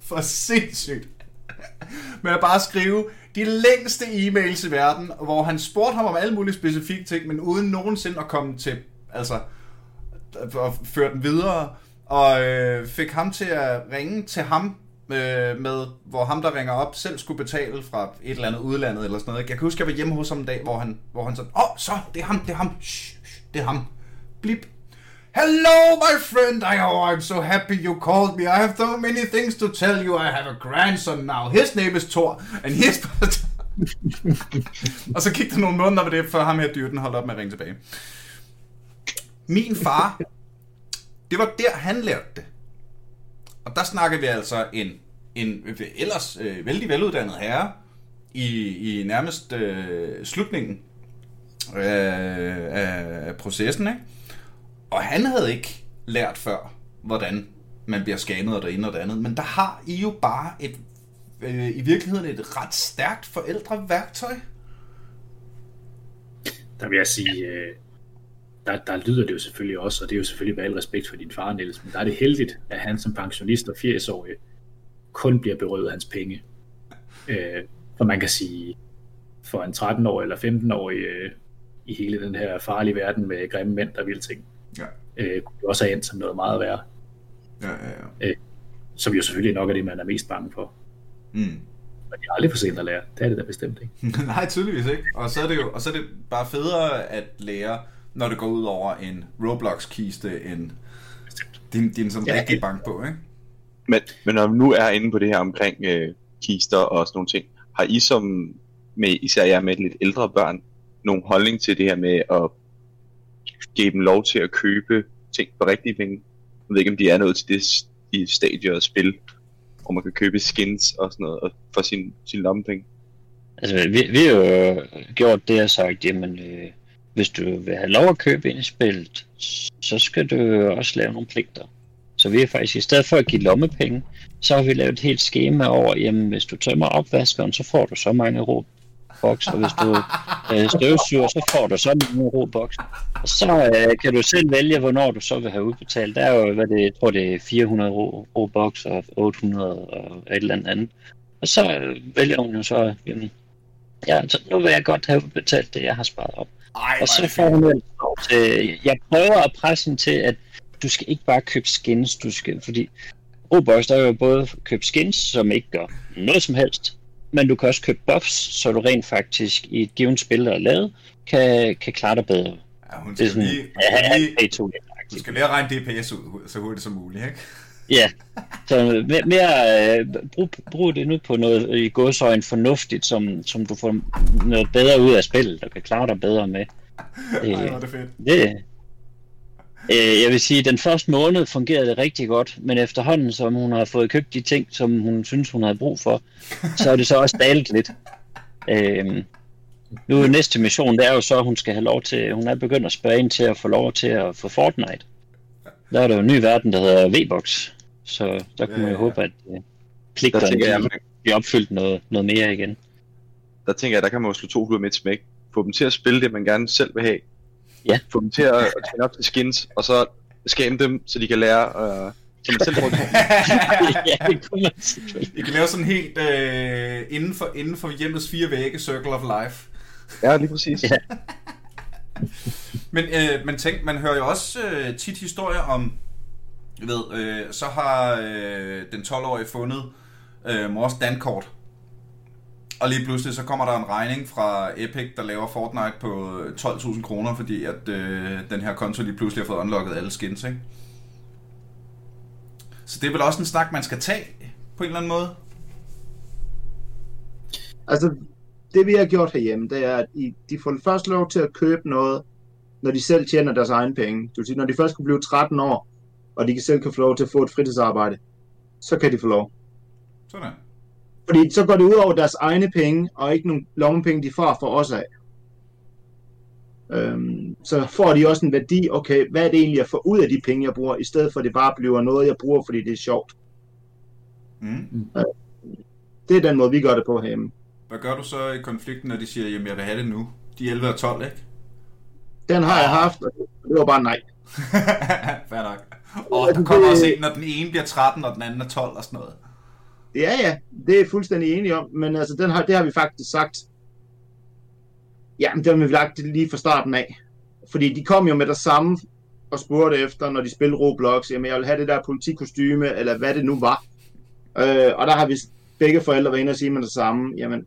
For sindssygt. Med at bare skrive de længste e-mails i verden, hvor han spurgte ham om alle mulige specifikke ting, men uden nogensinde at komme til, altså, at føre den videre, og øh, fik ham til at ringe til ham, øh, med, hvor ham, der ringer op, selv skulle betale fra et eller andet udlandet eller sådan noget. Jeg kan huske, jeg var hjemme hos ham en dag, hvor han, hvor han sådan, åh, oh, så, det er ham, det er ham, shh, shh, det er ham. Blip. Hello, my friend. I, oh, I'm so happy you called me. I have so many things to tell you. I have a grandson now. His name is Thor, and he's... og så gik der nogle måneder med det, før ham her dyrten holdt op med at ringe tilbage. Min far, det var der, han lærte det. Og der snakker vi altså en, en ellers øh, vældig veluddannet herre i, i nærmest øh, slutningen øh, af, af processen, ikke? Og han havde ikke lært før, hvordan man bliver scannet og det ene og det andet. Men der har I jo bare et, øh, i virkeligheden et ret stærkt forældreværktøj. Der vil jeg sige, øh, der, der lyder det jo selvfølgelig også, og det er jo selvfølgelig med al respekt for din far, Niels, men der er det heldigt, at han som pensionist og 80-årig kun bliver berøvet af hans penge. Øh, for man kan sige, for en 13-årig eller 15-årig øh, i hele den her farlige verden med grimme mænd, der vil ting, ja. øh, kunne også have endt som noget meget værre. Ja, ja, ja. Øh, som jo selvfølgelig nok er det, man er mest bange for. Mm. Men det er aldrig for sent at lære. Det er det da bestemt ikke. Nej, tydeligvis ikke. Og så er det jo og så er det bare federe at lære, når det går ud over en Roblox-kiste, end din, din sådan ja, rigtig bank på, ikke? Men, men når vi nu er inde på det her omkring øh, kister og sådan nogle ting, har I som, med, især jer med lidt ældre børn, nogen holdning til det her med at give dem lov til at købe ting for rigtige penge? Jeg ved ikke, om de er nået til det i stadier af spil, hvor man kan købe skins og sådan noget for sin, sin lommepenge. Altså, vi, vi har jo gjort det og sagt, jamen, øh, hvis du vil have lov at købe ind i spillet, så skal du også lave nogle pligter. Så vi er faktisk, i stedet for at give lommepenge, så har vi lavet et helt schema over, jamen hvis du tømmer opvaskeren, så får du så mange ro boks, og hvis du øh, støvsuger, så får du så mange ro boks. Og så øh, kan du selv vælge, hvornår du så vil have udbetalt. Der er jo, hvad det, jeg tror det er 400 ro, ro boks og 800 og et eller andet. Og så øh, vælger hun jo så, jamen, ja, så nu vil jeg godt have udbetalt det, jeg har sparet op. Ej, og så får hun lov til, jeg prøver at presse hende til, at du skal ikke bare købe skins, du skal, fordi Roblox, der er jo både købe skins, som ikke gør noget som helst, men du kan også købe buffs, så du rent faktisk i et givet spil, der er lavet, kan, kan klare dig bedre. Ja, hun skal, det er sådan, lige, hun skal, lige, du skal lære at regne DPS ud så hurtigt som muligt, ikke? Ja, så mere, øh, brug, brug det nu på noget i godsøjen fornuftigt, som, som du får noget bedre ud af spillet, der kan klare dig bedre med. Ej, hvor er det fedt. Det, øh, jeg vil sige, at den første måned fungerede det rigtig godt, men efterhånden, som hun har fået købt de ting, som hun synes, hun havde brug for, så er det så også dalet lidt. Øh, nu er næste mission, det er jo så, at hun skal have lov til, hun er begyndt at spørge ind til at få lov til at få Fortnite. Der er der jo en ny verden, der hedder V-Box. Så der kunne ja, man jo ja. håbe, at uh, pligterne jeg, bliver opfyldt noget, noget mere igen. Der tænker jeg, der kan man jo slå to fluer med et smæk. Få dem til at spille det, man gerne selv vil have. Ja. Få dem til at, at op til skins, og så scanne dem, så de kan lære, uh, som man selv bruger Ja, det kunne man selvfølgelig. I kan lave sådan helt uh, inden, for, inden for hjemmets fire vægge, Circle of Life. Ja, lige præcis. Ja. men, øh, men tænk, man hører jo også øh, tit historier om, jeg ved, øh, så har øh, den 12-årige fundet øh, mors dankort. Og lige pludselig så kommer der en regning fra Epic, der laver Fortnite på øh, 12.000 kroner, fordi at øh, den her konto lige pludselig har fået unlocket alle skins, ikke? Så det er vel også en snak, man skal tage på en eller anden måde? Altså, det vi har gjort herhjemme, det er, at de får først lov til at købe noget, når de selv tjener deres egen penge. Det vil sige, når de først kunne blive 13 år, og de kan selv kan få lov til at få et fritidsarbejde, så kan de få lov. Sådan. Fordi så går det ud over deres egne penge, og ikke nogen lommepenge, de får for os af. Øhm, så får de også en værdi, okay, hvad er det egentlig, jeg får ud af de penge, jeg bruger, i stedet for at det bare bliver noget, jeg bruger, fordi det er sjovt. Mm. Øh, det er den måde, vi gør det på herhjemme. Hvad gør du så i konflikten, når de siger, jamen jeg vil have det nu? De 11 og 12, ikke? Den har jeg haft, og det var bare nej. Fair nok. Og der kommer også en, når den ene bliver 13, og den anden er 12 og sådan noget. Ja, ja, det er fuldstændig enige om, men altså, den har, det har vi faktisk sagt. Jamen, det har vi lagt lige fra starten af. Fordi de kom jo med det samme og spurgte efter, når de spillede Roblox, jamen jeg vil have det der politikostyme, eller hvad det nu var. Øh, og der har vi begge forældre været inde og sige med det samme, jamen,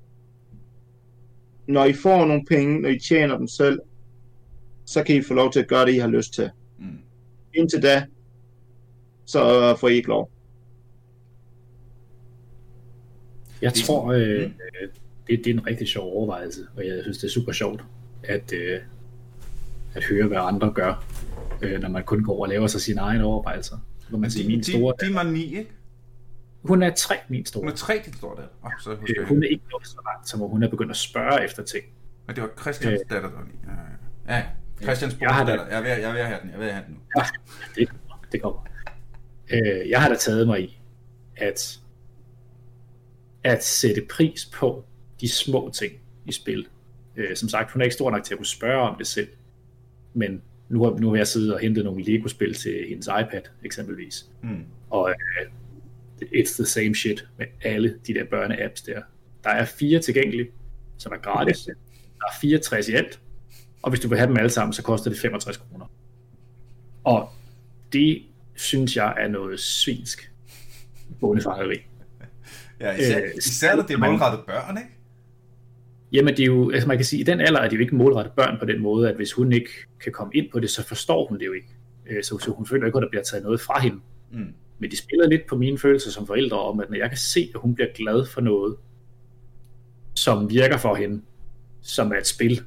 når I får nogle penge, når I tjener dem selv, så kan I få lov til at gøre det, I har lyst til. Mm. Indtil da, så får I ikke lov. Jeg tror, øh, det, det er en rigtig sjov overvejelse, og jeg synes, det er super sjovt, at, øh, at høre, hvad andre gør, øh, når man kun går og laver sig sine egne overvejelser. Hvor man siger, min store... Din var ni, ikke? Hun er tre, min store. Hun er tre, din store der. Oh, så øh, hun er ikke nået så langt, som hun er begyndt at spørge efter ting. Men det var Christians øh, datter, der var ni. Ja, ja. Christians bror datter. Jeg er, ved, jeg er ved at have den. Jeg er ved at have den nu. Ja, det kommer. Det kommer. Øh, jeg har da taget mig i, at at sætte pris på de små ting i spil. Øh, som sagt, hun er ikke stor nok til at kunne spørge om det selv, men nu har, nu har jeg siddet og hentet nogle Lego-spil til hendes iPad, eksempelvis. Mm. Og uh, it's the same shit med alle de der børne-apps der. Der er fire tilgængelige, som er gratis. Der er 64 i alt, og hvis du vil have dem alle sammen, så koster det 65 kroner. Og det synes jeg er noget svinsk bondefangeri. Ja, især, øh, især når det er målrettet børn, ikke? Jamen, det er jo, altså man kan sige, i den alder er det jo ikke målrettet børn på den måde, at hvis hun ikke kan komme ind på det, så forstår hun det jo ikke. Øh, så, så hun føler ikke, at der bliver taget noget fra hende. Mm. Men de spiller lidt på mine følelser som forældre om, at når jeg kan se, at hun bliver glad for noget, som virker for hende, som er et spil,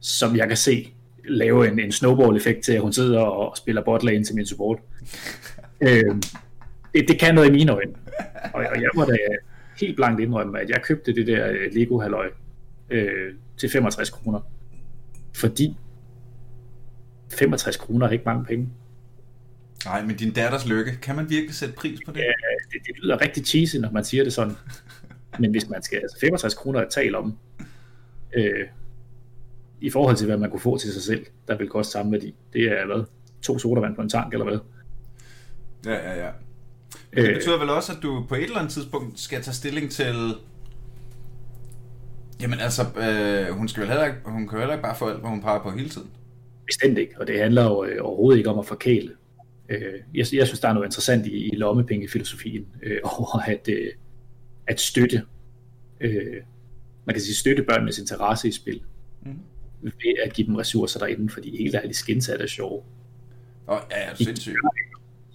som jeg kan se lave en, en snowball-effekt til, at hun sidder og spiller botlane til min support. øh, det, det kan noget i mine øjne. Og, og jeg må da helt blankt indrømme, at jeg købte det der øh, Lego halløj øh, til 65 kroner. Fordi 65 kroner er ikke mange penge. Nej, men din datters lykke, kan man virkelig sætte pris på det? Ja, det, det lyder rigtig cheesy, når man siger det sådan. men hvis man skal, altså 65 kroner at tale om, øh, i forhold til, hvad man kunne få til sig selv, der vil koste samme værdi. Det er hvad? To sodavand på en tank, eller hvad? Ja, ja, ja. Men det øh. betyder vel også, at du på et eller andet tidspunkt skal tage stilling til... Jamen altså, øh, hun, skal vel heller ikke, hun kan jo heller ikke bare få alt, hvad hun peger på hele tiden. Bestemt ikke, og det handler jo øh, overhovedet ikke om at forkæle. Øh, jeg, jeg synes, der er noget interessant i, i lommepengefilosofien øh, over at, øh, at støtte, øh, man kan sige støtte børnenes interesse i spil, mm. Ved at give dem ressourcer derinde, fordi helt ærligt skins er det sjove. Og ja, er sindssygt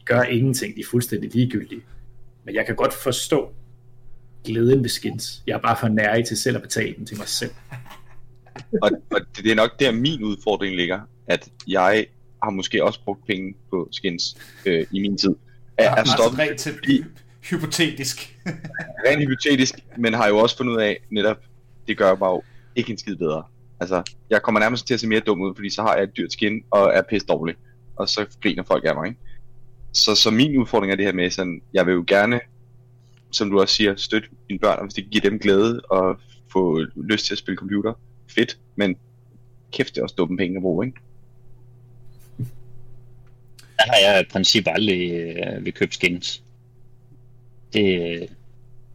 gør ingenting, de er fuldstændig ligegyldige. Men jeg kan godt forstå glæden ved skins. Jeg er bare for nær til selv at betale dem til mig selv. og, og det er nok der min udfordring ligger, at jeg har måske også brugt penge på skins øh, i min tid. Er, er stoppet, rent til i, hypotetisk. rent hypotetisk, men har jo også fundet ud af, netop, det gør mig jo ikke en skid bedre. Altså, jeg kommer nærmest til at se mere dum ud, fordi så har jeg et dyrt skin og er pisse dårlig. Og så griner folk af mig, ikke? så, så min udfordring er det her med, sådan, jeg vil jo gerne, som du også siger, støtte mine børn, og hvis det giver dem glæde og få lyst til at spille computer, fedt, men kæft, det er også dumme penge at bruge, ikke? Der har jeg i princip aldrig øh, vil købe skins. Det,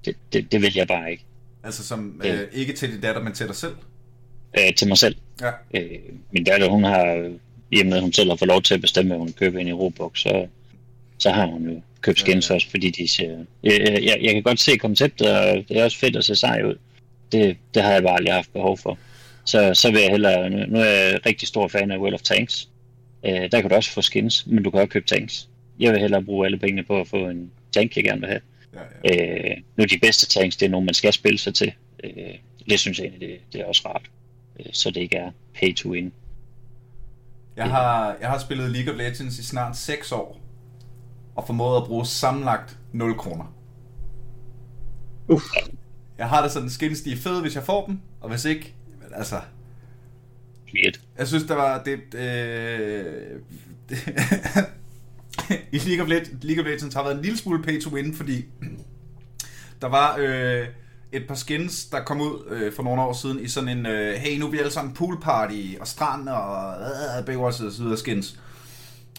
det, det, det vil jeg bare ikke. Altså som øh, ikke til din datter, men til dig selv? Øh, til mig selv. Ja. Øh, min datter, hun har, i og med at hun selv har fået lov til at bestemme, at hun køber en i Robux, så, så har hun jo købt skins ja, ja. også, fordi de ser... Jeg, jeg, jeg kan godt se konceptet, og det er også fedt at se sej ud. Det, det har jeg bare aldrig haft behov for. Så, så vil jeg hellere... Nu, nu er jeg rigtig stor fan af World of Tanks. Øh, der kan du også få skins, men du kan også købe tanks. Jeg vil hellere bruge alle pengene på at få en tank, jeg gerne vil have. Ja, ja. Øh, nu de bedste tanks, det er nogle, man skal spille sig til. Øh, det synes jeg egentlig, det, det er også rart. Øh, så det ikke er pay to win. Jeg har, jeg har spillet League of Legends i snart 6 år, og formået at bruge sammenlagt 0 kroner. Uff. Jeg har det sådan, skins de er fede, hvis jeg får dem, og hvis ikke, men altså... Shit. Jeg synes, der var det... Øh, I League of, Legends, League of Legends har været en lille smule pay to win, fordi der var øh, et par skins, der kom ud øh, for nogle år siden i sådan en, øh, hey, nu er vi alle sammen pool party og strand og øh, Baywatch og så videre skins.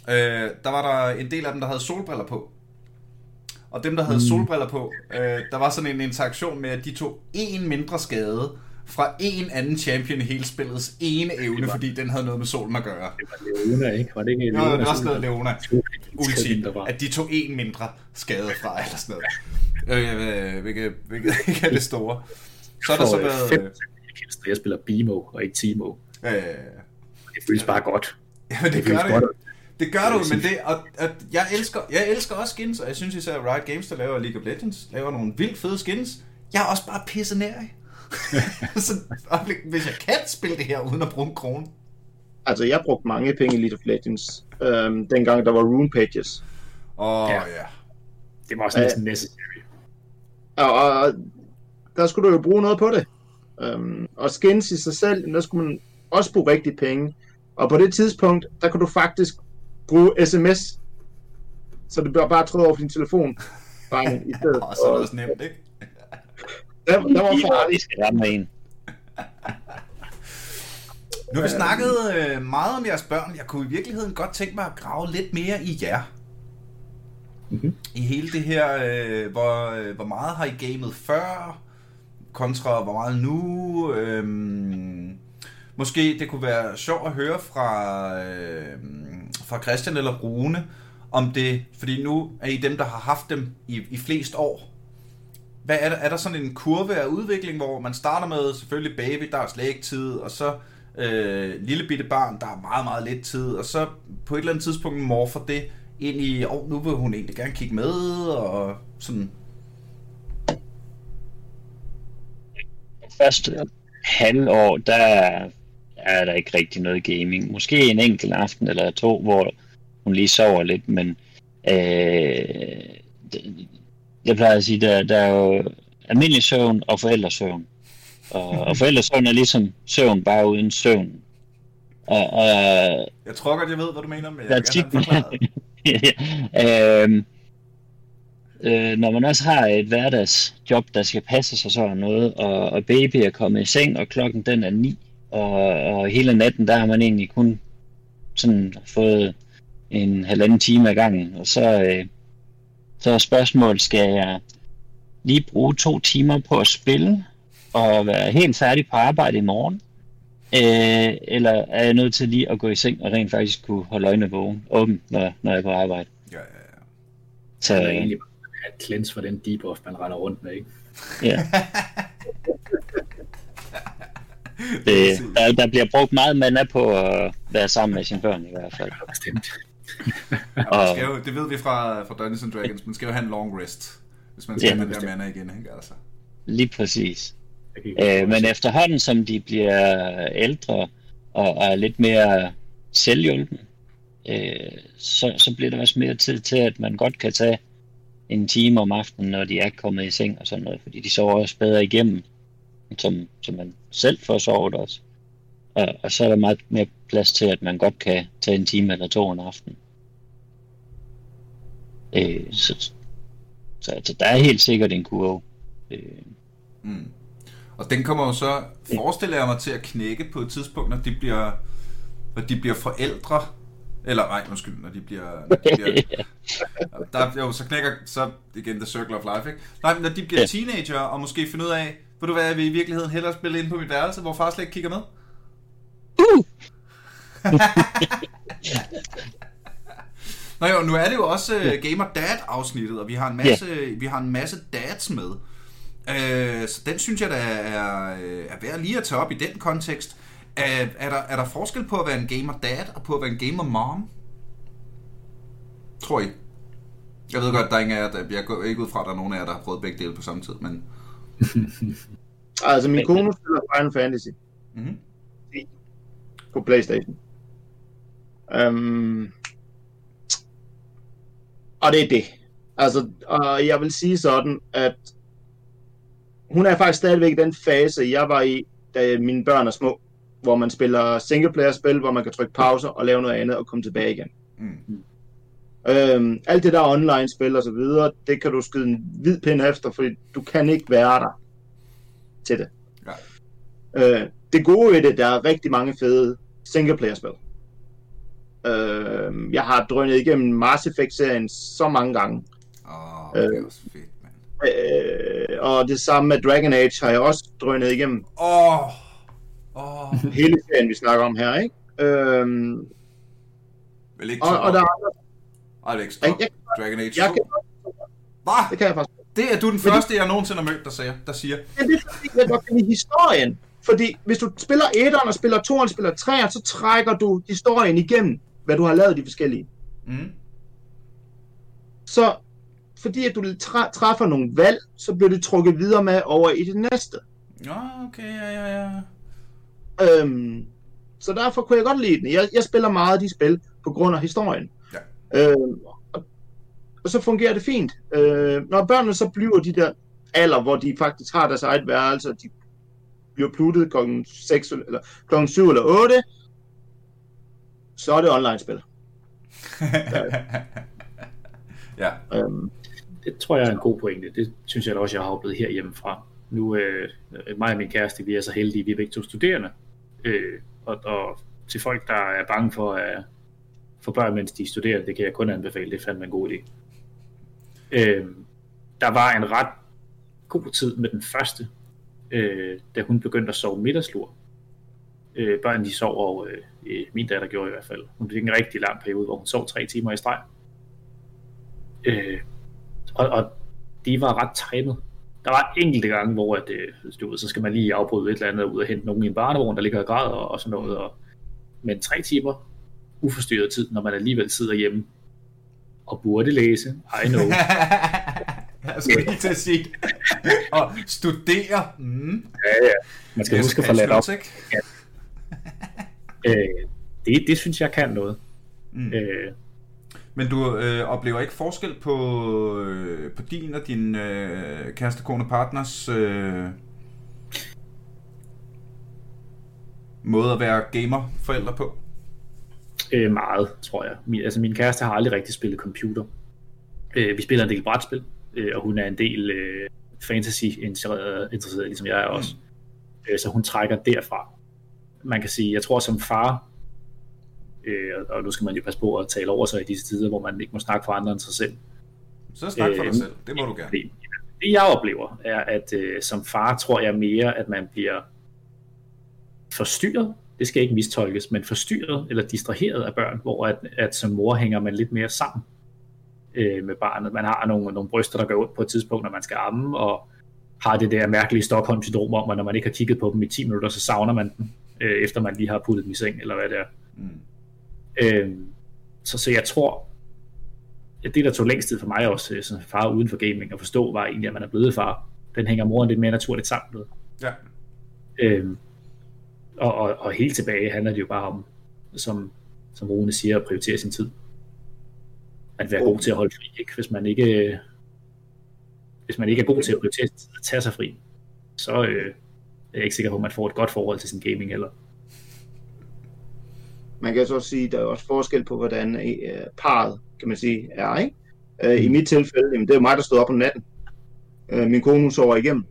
Øh, der var der en del af dem, der havde solbriller på. Og dem, der havde mm. solbriller på, øh, der var sådan en interaktion med, at de tog en mindre skade fra en anden champion i hele spillets ene evne, fordi den havde noget med solen at gøre. Det var Leona, ikke? Var det ikke Leona? Ja, det var sådan Leona. Ulti, at de tog en mindre skade fra, eller sådan noget. Øh, hvilket, hvilket ikke er det store. Så er der så været... Øh, jeg spiller Bimo og ikke Timo. Ja, ja, ja. Det føles bare godt. Ja, det, det gør det. Godt. Det gør du, men det, og, at jeg, elsker, jeg elsker også skins, og jeg synes især, at Riot Games, der laver League of Legends, laver nogle vildt fede skins. Jeg er også bare pisse nær så, hvis jeg kan spille det her uden at bruge en krone. Altså, jeg brugte mange penge i League of Legends, øhm, dengang der var rune pages. Åh, oh, ja. ja. Det var også næsten uh, necessary. Og, og der skulle du jo bruge noget på det. Um, og skins i sig selv, der skulle man også bruge rigtig penge. Og på det tidspunkt, der kunne du faktisk bruge sms, så det bliver bare trådt over din telefon. Bare i stedet. og så er det også nemt, ikke? Der, der var farligt. en. Nu har vi snakket øh, meget om jeres børn. Jeg kunne i virkeligheden godt tænke mig at grave lidt mere i jer. Mm-hmm. I hele det her, øh, hvor, øh, hvor meget har I gamet før, kontra hvor meget nu. Øh, måske det kunne være sjovt at høre fra, øh, fra Christian eller Rune, om det, fordi nu er I dem, der har haft dem i, i flest år. Hvad er der, er der sådan en kurve af udvikling, hvor man starter med selvfølgelig baby, der er slet ikke tid, og så øh, lille bitte barn, der er meget, meget lidt tid, og så på et eller andet tidspunkt morfer det ind i, åh, oh, nu vil hun egentlig gerne kigge med, og sådan. Første halvår, der er der ikke rigtig noget gaming. Måske en enkelt aften eller to, hvor hun lige sover lidt, men øh, jeg plejer at sige, der, der er jo almindelig søvn og forældresøvn. Og, og forældresøvn er ligesom søvn, bare uden søvn. Og, og, jeg tror godt, jeg ved, hvad du mener, men jeg tit, øhm, øh, når man også har et hverdagsjob, der skal passe sig sådan noget, og, og baby er kommet i seng, og klokken den er ni, og, og hele natten, der har man egentlig kun sådan fået en halvanden time ad gangen, og så, øh, så spørgsmålet, skal jeg lige bruge to timer på at spille, og være helt færdig på arbejde i morgen? Øh, eller er jeg nødt til lige at gå i seng og rent faktisk kunne holde øjnene vågen, åben, når, når jeg er på arbejde? Ja, ja, ja. Så, det er egentlig bare et cleanse for den debuff, man render rundt med, ikke? Ja. det, der, der bliver brugt meget mana på at være sammen med sine børn i hvert fald. Bestemt. ja, skal jo, det ved vi fra, fra Dungeons and Dragons, man skal jo have en long rest, hvis man skal ja, have den der mana igen, ikke? Altså. Lige præcis. Øh, men efterhånden, som de bliver ældre og, og er lidt mere selvhjulpen, øh, så, så bliver der også mere tid til, at man godt kan tage en time om aftenen, når de er kommet i seng og sådan noget, fordi de sover også bedre igennem, som, som man selv får sovet også. Og, og så er der meget mere plads til, at man godt kan tage en time eller to en aften. Øh, så, så altså, der er helt sikkert en kurve. Øh. Mm. Og den kommer jo så, forestiller jeg mig, til at knække på et tidspunkt, når de bliver, når de bliver forældre. Eller nej, undskyld, når de bliver... Når de bliver der, jo, så knækker så igen The Circle of Life, ikke? Nej, men når de bliver teenager, og måske finder ud af, ved du hvad, jeg vil i virkeligheden hellere spille ind på mit værelse, hvor far slet ikke kigger med? Uh! Nå jo, nu er det jo også uh, Gamer Dad afsnittet, og vi har en masse, yeah. vi har en masse dads med. Øh, så den synes jeg, der er, øh, er værd lige at tage op i den kontekst. Er, er, der, er der forskel på at være en gamer dad og på at være en gamer mom? Tror I? Jeg ved godt, der er ingen af jer, der, jeg går ikke ud fra, at der er nogen af jer, der har prøvet begge dele på samme tid, men... altså, min kone spiller Final Fantasy. Mm-hmm. På Playstation. Um, og det er det. Altså, og jeg vil sige sådan, at hun er faktisk stadigvæk i den fase, jeg var i, da mine børn er små, hvor man spiller singleplayer-spil, hvor man kan trykke pause og lave noget andet og komme tilbage igen. Mm. Øhm, alt det der online-spil og så videre, det kan du skyde en hvid pind efter, fordi du kan ikke være der til det. Ja. Øh, det gode i det, der er rigtig mange fede singleplayer-spil. Øh, jeg har drønet igennem Mass Effect-serien så mange gange. Åh, oh, det er også fedt. Øh, og det samme med Dragon Age har jeg også drønet igennem. Åh! Oh. Oh. Hele serien, vi snakker om her, ikke? Øhm, Vel ikke og, og der er Alex, stop. Jeg, Dragon Age 2. Jeg kan, Hvad? Det kan jeg faktisk. Det er du den første, jeg nogensinde har mødt, der siger. Der siger. Ja, det er fordi, jeg godt kan lide historien. Fordi hvis du spiller 1'eren og spiller 2'eren og spiller 3'eren, så trækker du historien igennem, hvad du har lavet de forskellige. Mm. Så fordi at du træffer nogle valg, så bliver det trukket videre med over i det næste. Ja, okay, ja, ja, ja. Øhm, så derfor kunne jeg godt lide den. Jeg, jeg spiller meget af de spil på grund af historien. Ja. Øhm, og, og så fungerer det fint. Øh, når børnene så bliver de der alder, hvor de faktisk har deres eget værelse, og de bliver pluttet klokken 6 eller klokken 7 eller 8, så er det online-spil. ja. Øhm, det tror jeg er en god pointe. Det synes jeg da også, jeg har oplevet herhjemmefra. Nu, øh, mig og min kæreste, vi er så heldige, vi er begge to studerende. Øh, og, og til folk, der er bange for at få børn, mens de studerer, det kan jeg kun anbefale. Det er fandme en god idé. Øh, der var en ret god tid med den første, øh, da hun begyndte at sove middagslur. Øh, børn de sov, og øh, min datter gjorde i hvert fald. Hun fik en rigtig lang periode, hvor hun sov tre timer i streg. Øh, og, og de var ret timet. Der var enkelte gange, hvor at, øh, du ved, så skal man lige afbryde et eller andet ud og hente nogen i en barnevogn, der ligger og græder og, og sådan noget. Og, men tre timer uforstyrret tid, når man alligevel sidder hjemme og burde læse. I know. Jeg skal lige til at sige Og studere. Mm. Ja, ja. Man skal huske at få ladt op. Ja. Øh, det, det synes jeg kan noget. Mm. Øh, men du øh, oplever ikke forskel på, øh, på din og din øh, kæreste, kone, partners øh, måde at være gamer-forældre på? Øh, meget, tror jeg. Min, altså min kæreste har aldrig rigtig spillet computer. Øh, vi spiller en del brætspil, øh, og hun er en del øh, fantasy-interesseret, interesseret, ligesom jeg er også. Mm. Øh, så hun trækker derfra. Man kan sige, jeg tror som far, øh, og nu skal man jo passe på at tale over sig i disse tider, hvor man ikke må snakke for andre end sig selv. Så snak for øh, dig selv, det må du gerne. Det, det jeg oplever, er, at øh, som far tror jeg mere, at man bliver forstyrret, det skal ikke mistolkes, men forstyrret eller distraheret af børn, hvor at, at som mor hænger man lidt mere sammen øh, med barnet. Man har nogle, nogle bryster, der går ud på et tidspunkt, når man skal amme, og har det der mærkelige Stockholm-syndrom om, at når man ikke har kigget på dem i 10 minutter, så savner man dem, øh, efter man lige har puttet dem i seng, eller hvad det er. Mm. Øh, så, så jeg tror, at det, der tog længst tid for mig også, som far uden for gaming, at forstå, var egentlig, at man er blevet far. Den hænger moren lidt mere naturligt sammen med. Ja. Øh, og, og, og helt tilbage handler det jo bare om, som, som Rune siger, at prioritere sin tid. At være oh. god til at holde fri, ikke? Hvis man ikke, hvis man ikke er god til at prioritere at tage sig fri, så øh, er jeg ikke sikker på, at man får et godt forhold til sin gaming heller. Man kan så også sige, at der er også forskel på, hvordan øh, parret, kan man sige, er, ikke? Øh, I mm. mit tilfælde, jamen, det er mig, der stod op om natten. Øh, min kone, hun sover igennem.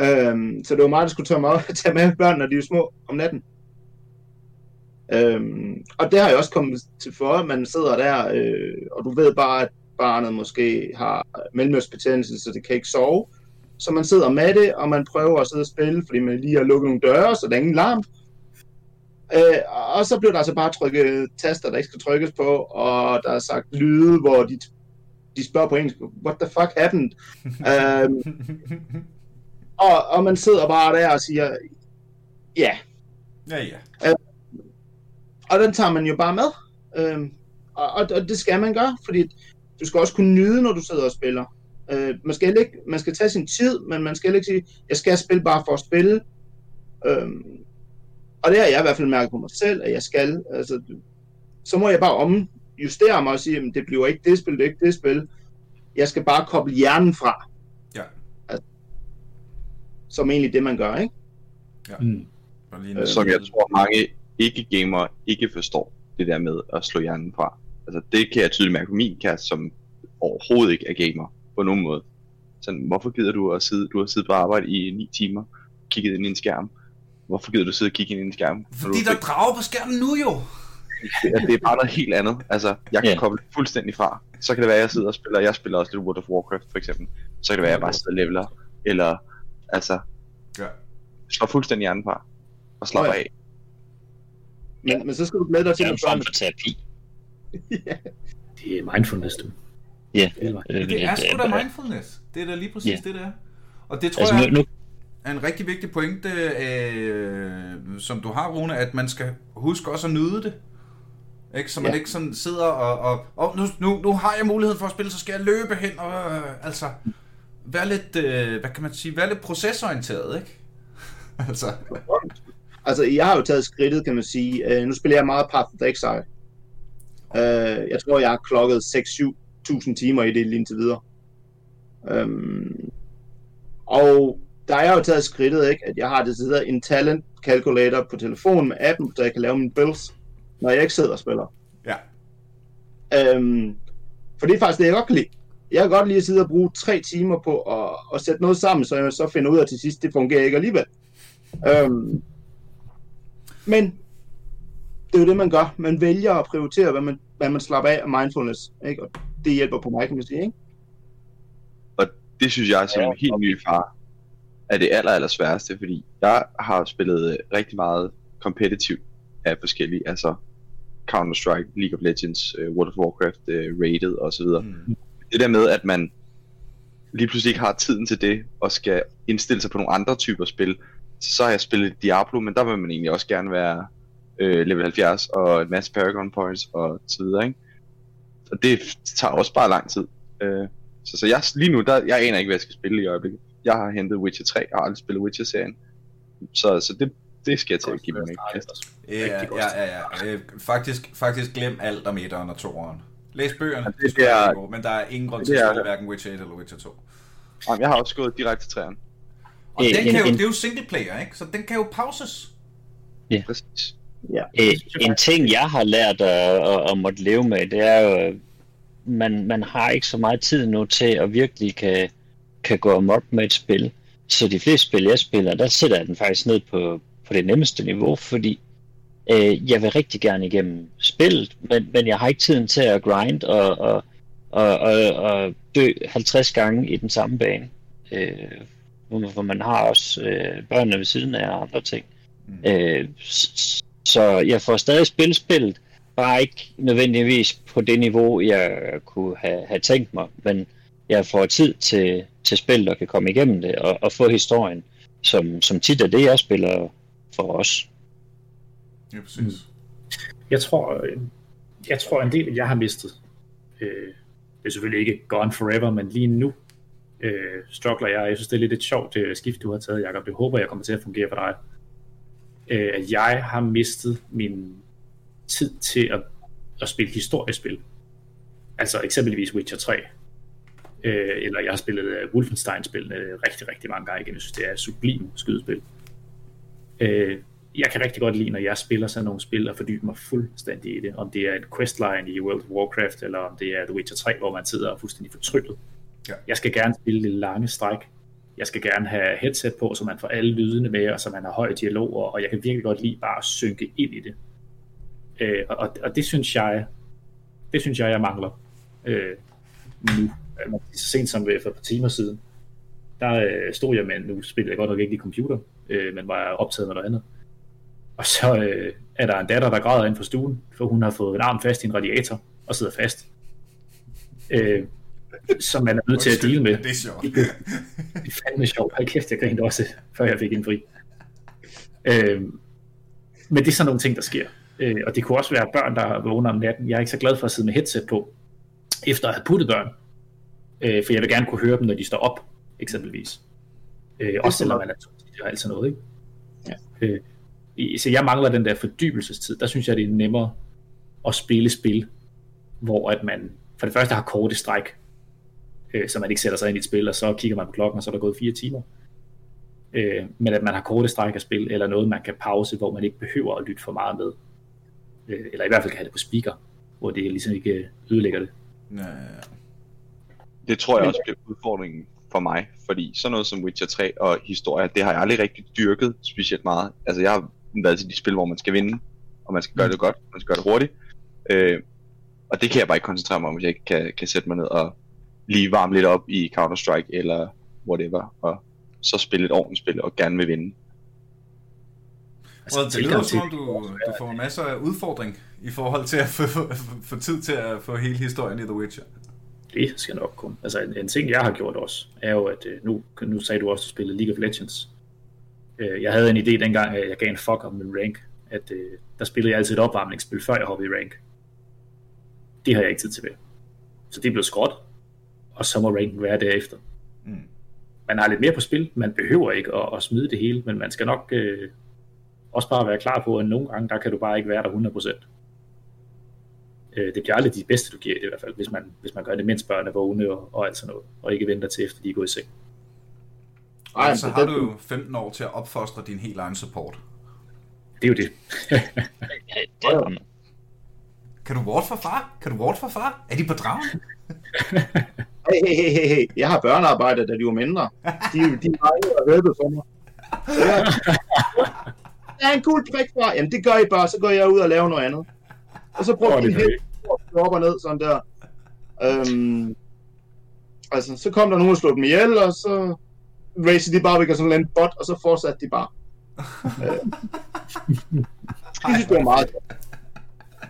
Øhm, så det var mig, der skulle tage, mig, tage med børn, når de er små om natten. Øhm, og det har jeg også kommet til for, at man sidder der, øh, og du ved bare, at barnet måske har mellemørsbetændelse, så det kan ikke sove. Så man sidder med det, og man prøver at sidde og spille, fordi man lige har lukket nogle døre, så der er ingen larm. Øh, og så bliver der altså bare trykket taster, der ikke skal trykkes på, og der er sagt lyde, hvor de, de spørger på engelsk, what the fuck happened? øhm, og, og man sidder bare der og siger, ja. Ja, ja. Øh, og den tager man jo bare med. Øh, og, og, og det skal man gøre, fordi du skal også kunne nyde, når du sidder og spiller. Øh, man, skal ikke, man skal tage sin tid, men man skal ikke sige, jeg skal spille bare for at spille. Øh, og det har jeg i hvert fald mærket på mig selv, at jeg skal. Altså, så må jeg bare omjustere mig og sige, at det bliver ikke det spil, det er ikke det spil. Jeg skal bare koble hjernen fra som egentlig det, man gør, ikke? Ja. Mm. Øh, som jeg tror, mange ikke-gamere ikke forstår det der med at slå hjernen fra. Altså, det kan jeg tydeligt mærke på min kæreste, som overhovedet ikke er gamer på nogen måde. Sådan, hvorfor gider du at sidde, du har siddet på arbejde i 9 timer, kigget ind i en skærm. Hvorfor gider du sidde og kigge ind i en skærm? Fordi der er drager på skærmen nu jo. Det, det er bare noget helt andet. Altså, jeg kan yeah. koble fuldstændig fra. Så kan det være, at jeg sidder og spiller, jeg spiller også lidt World of Warcraft for eksempel. Så kan det være, at jeg bare sidder og leveler. Eller Altså, ja. slå fuldstændig hjernen fra, og slap oh, ja. af. Men, men så skal du glæde dig til, at børnene... for terapi. ja. Det er mindfulness, du. Ja. Det er, det er sgu da mindfulness. Det er da lige præcis yeah. det, der. Og det tror altså, jeg nu, er en rigtig vigtig pointe, øh, som du har, Rune, at man skal huske også at nyde det. Ikke? Så man ja. ikke sådan sidder og, og, og nu, nu, nu har jeg mulighed for at spille, så skal jeg løbe hen og øh, altså være lidt, øh, hvad kan man sige, være lidt procesorienteret, ikke? altså. altså, jeg har jo taget skridtet, kan man sige. Uh, nu spiller jeg meget Path of Exile. Uh, jeg tror, jeg har klokket 6-7.000 timer i det lige indtil videre. Um, og der er jeg jo taget skridtet, ikke? at jeg har det sidder en talent calculator på telefonen med appen, så jeg kan lave mine builds, når jeg ikke sidder og spiller. Ja. Um, for det er faktisk det, jeg godt kan lide. Jeg kan godt lide at sidde og bruge tre timer på at, at sætte noget sammen, så jeg så finder ud af til sidst, det fungerer ikke alligevel. Um, men det er jo det, man gør. Man vælger at prioritere, hvad man, hvad man slapper af af mindfulness. Ikke? Og det hjælper på mig, kan man sige. Ikke? Og det synes jeg som ja, helt ny far er det aller, aller sværeste, fordi jeg har spillet rigtig meget competitive af forskellige, altså Counter-Strike, League of Legends, uh, World of Warcraft, uh, Rated osv. Mm. Det der med, at man lige pludselig ikke har tiden til det, og skal indstille sig på nogle andre typer spil, så har jeg spillet Diablo, men der vil man egentlig også gerne være uh, level 70 og en masse Paragon Points og så videre, ikke? Og det tager også bare lang tid. Uh, så, så jeg, lige nu, der, jeg aner ikke, hvad jeg skal spille i øjeblikket. Jeg har hentet Witcher 3, jeg har aldrig spillet Witcher-serien. Så, så det, det skal jeg til at give mig en kast. Ja, ja, ja, ja. Øh, faktisk, faktisk glem alt om 1'eren og 2'eren. Læs bøgerne, ja, det, det er, men der er ingen grund til at spille hverken Witcher 1 eller Witcher 2. Jamen, jeg har også gået direkte til 3'eren. Og øh, den kan jo, det er jo single player, ikke? Så den kan jo pauses. Ja. Præcis. Ja. Øh, en ting, jeg har lært at, at, at måtte leve med, det er jo, man, man har ikke så meget tid nu til at virkelig kan, kan gå amok med et spil. Så de fleste spil, jeg spiller, der sætter jeg den faktisk ned på, på det nemmeste niveau, fordi øh, jeg vil rigtig gerne igennem spillet, men, men jeg har ikke tiden til at grind og, og, og, og, og dø 50 gange i den samme bane. Øh, for man har også øh, børnene ved siden af og andre ting. Mm. Øh, så jeg får stadig spillet spillet, bare ikke nødvendigvis på det niveau, jeg kunne have, have tænkt mig, men jeg får tid til, til spillet og kan komme igennem det og, og få historien, som, som tit er det, jeg spiller for os. Ja, præcis. Mm. Jeg tror, jeg tror en del, jeg har mistet. Øh, det er selvfølgelig ikke gone forever, men lige nu øh, struggler jeg. Jeg synes, det er lidt et sjovt øh, skift, du har taget, Jacob. Det håber jeg kommer til at fungere for dig. Øh, at jeg har mistet min tid til at, at spille historiespil. Altså eksempelvis Witcher 3. Øh, eller jeg har spillet øh, rigtig, rigtig mange gange igen. Jeg synes, det er sublim skydespil. Øh, jeg kan rigtig godt lide, når jeg spiller sådan nogle spil, og fordybe mig fuldstændig i det. Om det er et questline i World of Warcraft, eller om det er The Witcher 3, hvor man sidder og fuldstændig fortryllet. Ja. Jeg skal gerne spille det lange stræk. Jeg skal gerne have headset på, så man får alle lydene med, og så man har høj dialog, og jeg kan virkelig godt lide bare at synke ind i det. Øh, og, og det synes jeg, det synes jeg, jeg mangler øh, nu. Altså, så sent som for et par timer siden, der øh, stod jeg med, nu spillede jeg godt nok ikke i computer, øh, men var optaget med noget andet. Og så øh, er der en datter, der græder ind for stuen, for hun har fået en arm fast i en radiator og sidder fast. Øh, som man er nødt til at dele med. Det er sjovt. det er fandme sjovt. Hold kæft, jeg grinte også, før jeg fik en fri. Øh, men det er sådan nogle ting, der sker. Øh, og det kunne også være børn, der vågner om natten. Jeg er ikke så glad for at sidde med headset på, efter at have puttet børn. Øh, for jeg vil gerne kunne høre dem, når de står op, eksempelvis. Øh, også selvom man er og alt sådan noget. Ikke? Ja. Øh, så jeg mangler den der fordybelsestid. Der synes jeg, det er nemmere at spille spil, hvor at man for det første har korte stræk, øh, så man ikke sætter sig ind i et spil, og så kigger man på klokken, og så er der gået fire timer. Øh, men at man har korte stræk af spil, eller noget, man kan pause, hvor man ikke behøver at lytte for meget med. Øh, eller i hvert fald kan have det på speaker, hvor det ligesom ikke ødelægger det. Ja, ja, ja. Det tror jeg også bliver udfordringen for mig, fordi sådan noget som Witcher 3 og historie, det har jeg aldrig rigtig dyrket specielt meget. Altså jeg har været til de spil, hvor man skal vinde, og man skal gøre mm. det godt, man skal gøre det hurtigt. Øh, og det kan jeg bare ikke koncentrere mig om, hvis jeg ikke kan, kan sætte mig ned og lige varme lidt op i Counter-Strike eller whatever, og så spille et ordentligt spil og gerne vil vinde. Altså, det lyder som om, du, du får masser af udfordring i forhold til at få, få tid til at få hele historien i The Witcher. Det skal nok komme. Altså en, en ting, jeg har gjort også, er jo, at øh, nu, nu sagde du også, at du spillede League of Legends. Øh, jeg havde en idé dengang, at jeg gav en fuck om min rank, at øh, der spillede jeg altid et opvarmningsspil, før jeg hoppede i rank. Det har jeg ikke tid til ved. Så det blev skråt, og så må ranken være derefter. Mm. man har lidt mere på spil. Man behøver ikke at, at smide det hele, men man skal nok øh, også bare være klar på, at nogle gange, der kan du bare ikke være der 100%. Øh, det bliver aldrig de bedste, du giver det i hvert fald, hvis man, hvis man gør det, mens børn er vågne og, og alt sådan noget, og ikke venter til efter de er gået i seng. Ej, så har du jo 15 år til at opfostre din helt egen support. Det er jo det. det er kan du ward for far? Kan du ward for far? Er de på dragen? hey, hey, hey, hey, jeg har børnearbejde, da de var mindre. De, de har og hjælpet for mig. Ja. Det er en cool trick, far. Jamen, det gør I bare, så går jeg ud og laver noget andet. Og så prøver de helt op og ned, sådan der. Øhm, altså, så kom der nogen og slog dem ihjel, og så racer de bare væk og sådan en bot, og så fortsatte de bare. øh. Det synes, det var meget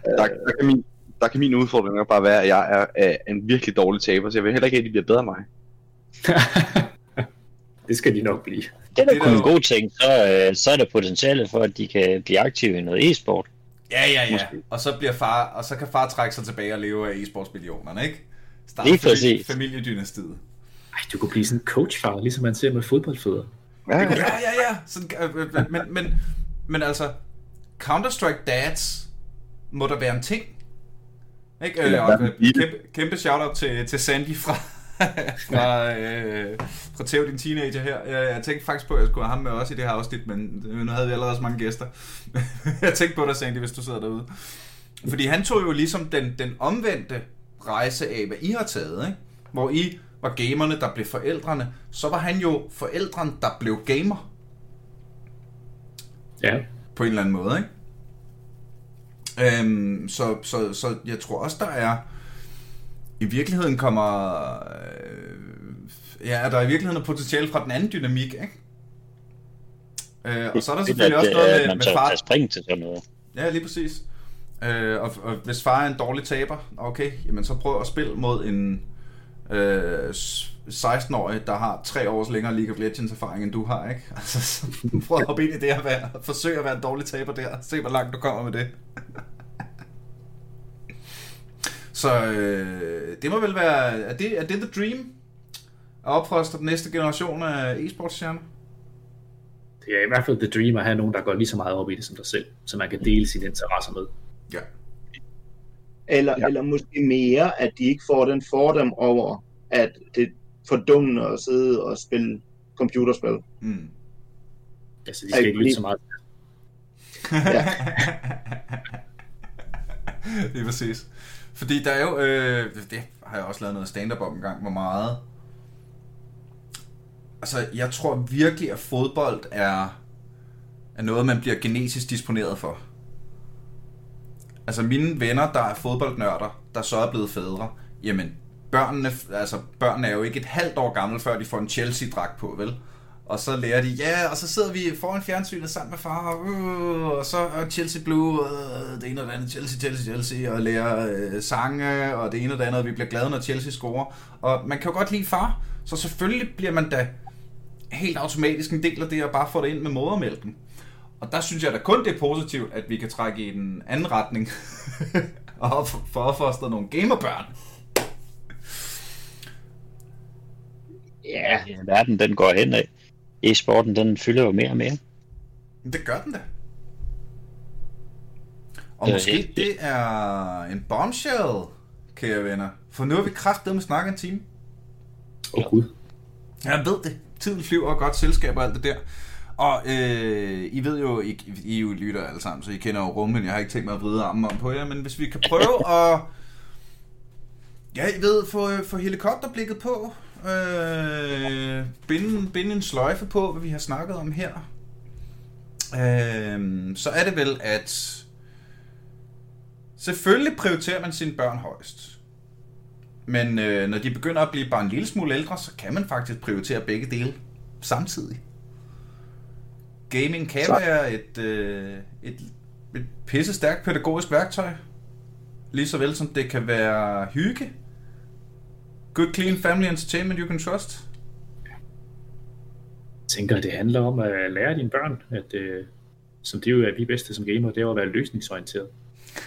der, der, kan min, der kan min udfordring bare være, at jeg er, er en virkelig dårlig taber, så jeg vil heller ikke, at de bliver bedre end mig. det skal de nok blive. Det er da kun en god ting, så, øh, så er der potentiale for, at de kan blive aktive i noget e-sport. Ja, ja, ja. Måske. Og så, bliver far, og så kan far trække sig tilbage og leve af e-sportsmillionerne, ikke? Starte Lige præcis. familiedynastiet. Ej, du kunne blive sådan en coachfar, ligesom man ser med fodboldfødder. Ja, ja, ja. ja. Sådan, øh, øh, men, men, men altså, Counter-Strike Dads må der være en ting. Ikke? Øh, og, kæmpe, kæmpe shout-out til, til Sandy fra, fra, øh, fra Theo, din teenager her. Jeg, jeg tænkte faktisk på, at jeg skulle have ham med også i det her afsnit, men nu havde vi allerede så mange gæster. jeg tænkte på dig, Sandy, hvis du sidder derude. Fordi han tog jo ligesom den, den omvendte rejse af, hvad I har taget, ikke? Hvor I var gamerne, der blev forældrene, så var han jo forældrene, der blev gamer. Ja. På en eller anden måde, ikke? Øhm, så, så, så jeg tror også, der er... I virkeligheden kommer... Øh, ja, der er i virkeligheden potentiale fra den anden dynamik, ikke? Øh, og så er der selvfølgelig også noget med, med far... springe til sådan noget. Ja, lige præcis. Øh, og, og hvis far er en dårlig taber, okay, jamen så prøv at spille mod en øh, 16-årig, der har tre års længere League of Legends erfaring, end du har, ikke? Altså, prøv at hoppe ind i det og være, forsøg at være en dårlig taber der. Se, hvor langt du kommer med det. Så øh, det må vel være... Er det, er det the dream? At opfostre den næste generation af e-sportsstjerner? Det er i hvert fald the dream at have nogen, der går lige så meget op i det som dig selv, så man kan dele sine interesser med. Ja. Eller, ja. eller måske mere, at de ikke får den fordom over, at det for dumt at sidde og spille computerspil. Mm. Altså, de skal ikke lytte så meget. ja. det er præcis. Fordi der er jo, øh, det har jeg også lavet noget stand-up om en gang, hvor meget... Altså, jeg tror virkelig, at fodbold er, er noget, man bliver genetisk disponeret for. Altså, mine venner, der er fodboldnørder, der så er blevet fædre, jamen, børnene, altså, børnene er jo ikke et halvt år gamle, før de får en Chelsea-dragt på, vel? Og så lærer de, ja, og så sidder vi foran fjernsynet sammen med far, øh, og så er Chelsea Blue, øh, det ene og det andet, Chelsea, Chelsea, Chelsea, og lærer øh, sange, og det ene og det andet, og vi bliver glade, når Chelsea scorer. Og man kan jo godt lide far, så selvfølgelig bliver man da helt automatisk en del af det, og bare får det ind med modermælken. Og der synes jeg da kun, det er positivt, at vi kan trække i den anden retning, og få opfostret nogle gamerbørn. Ja, yeah. verden den går hen af e-sporten, den fylder jo mere og mere. Det gør den da. Og øh, måske det er en bombshell, kære venner. For nu har vi kraftet med snakke en time. Åh oh, gud. Jeg ved det. Tiden flyver og godt selskab og alt det der. Og øh, I ved jo, I, I jo lytter alle sammen, så I kender jo rummen. Jeg har ikke tænkt mig at vride armen om på jer, men hvis vi kan prøve at... Ja, I ved, få, få helikopterblikket på, øh, binde, binde en sløjfe på, hvad vi har snakket om her, øh, så er det vel, at selvfølgelig prioriterer man sine børn højst. Men øh, når de begynder at blive bare en lille smule ældre, så kan man faktisk prioritere begge dele samtidig. Gaming kan så. være et, øh, et, et pisse stærkt pædagogisk værktøj. Lige så vel som det kan være hygge Good, clean family entertainment you can trust. Jeg tænker, det handler om at lære dine børn, at øh, som det jo er vi bedste som gamer, det er at være løsningsorienteret.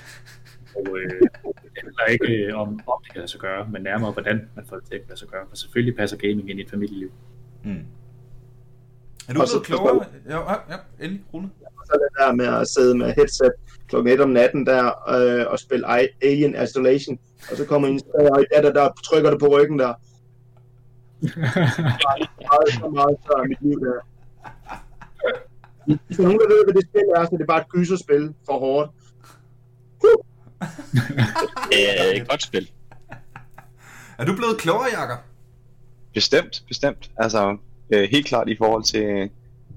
Og øh, det handler ikke øh, om, om det kan lade sig gøre, men nærmere hvordan man får det til at lade sig gøre. For selvfølgelig passer gaming ind i et familieliv. Mm. Er du blevet klogere? Ja, ja, endelig, Rune. Så det der med at sidde med headset klokken 1 om natten der øh, og spille Alien Isolation, og så kommer en og der, der trykker det på ryggen der. meget, så meget så mit liv der. Hvis der nogen, der ved, hvad det spil er, så det er bare et gyserspil for hårdt. er godt spil. Er du blevet klogere, Jakob? Bestemt, bestemt. Altså, øh, helt klart i forhold til,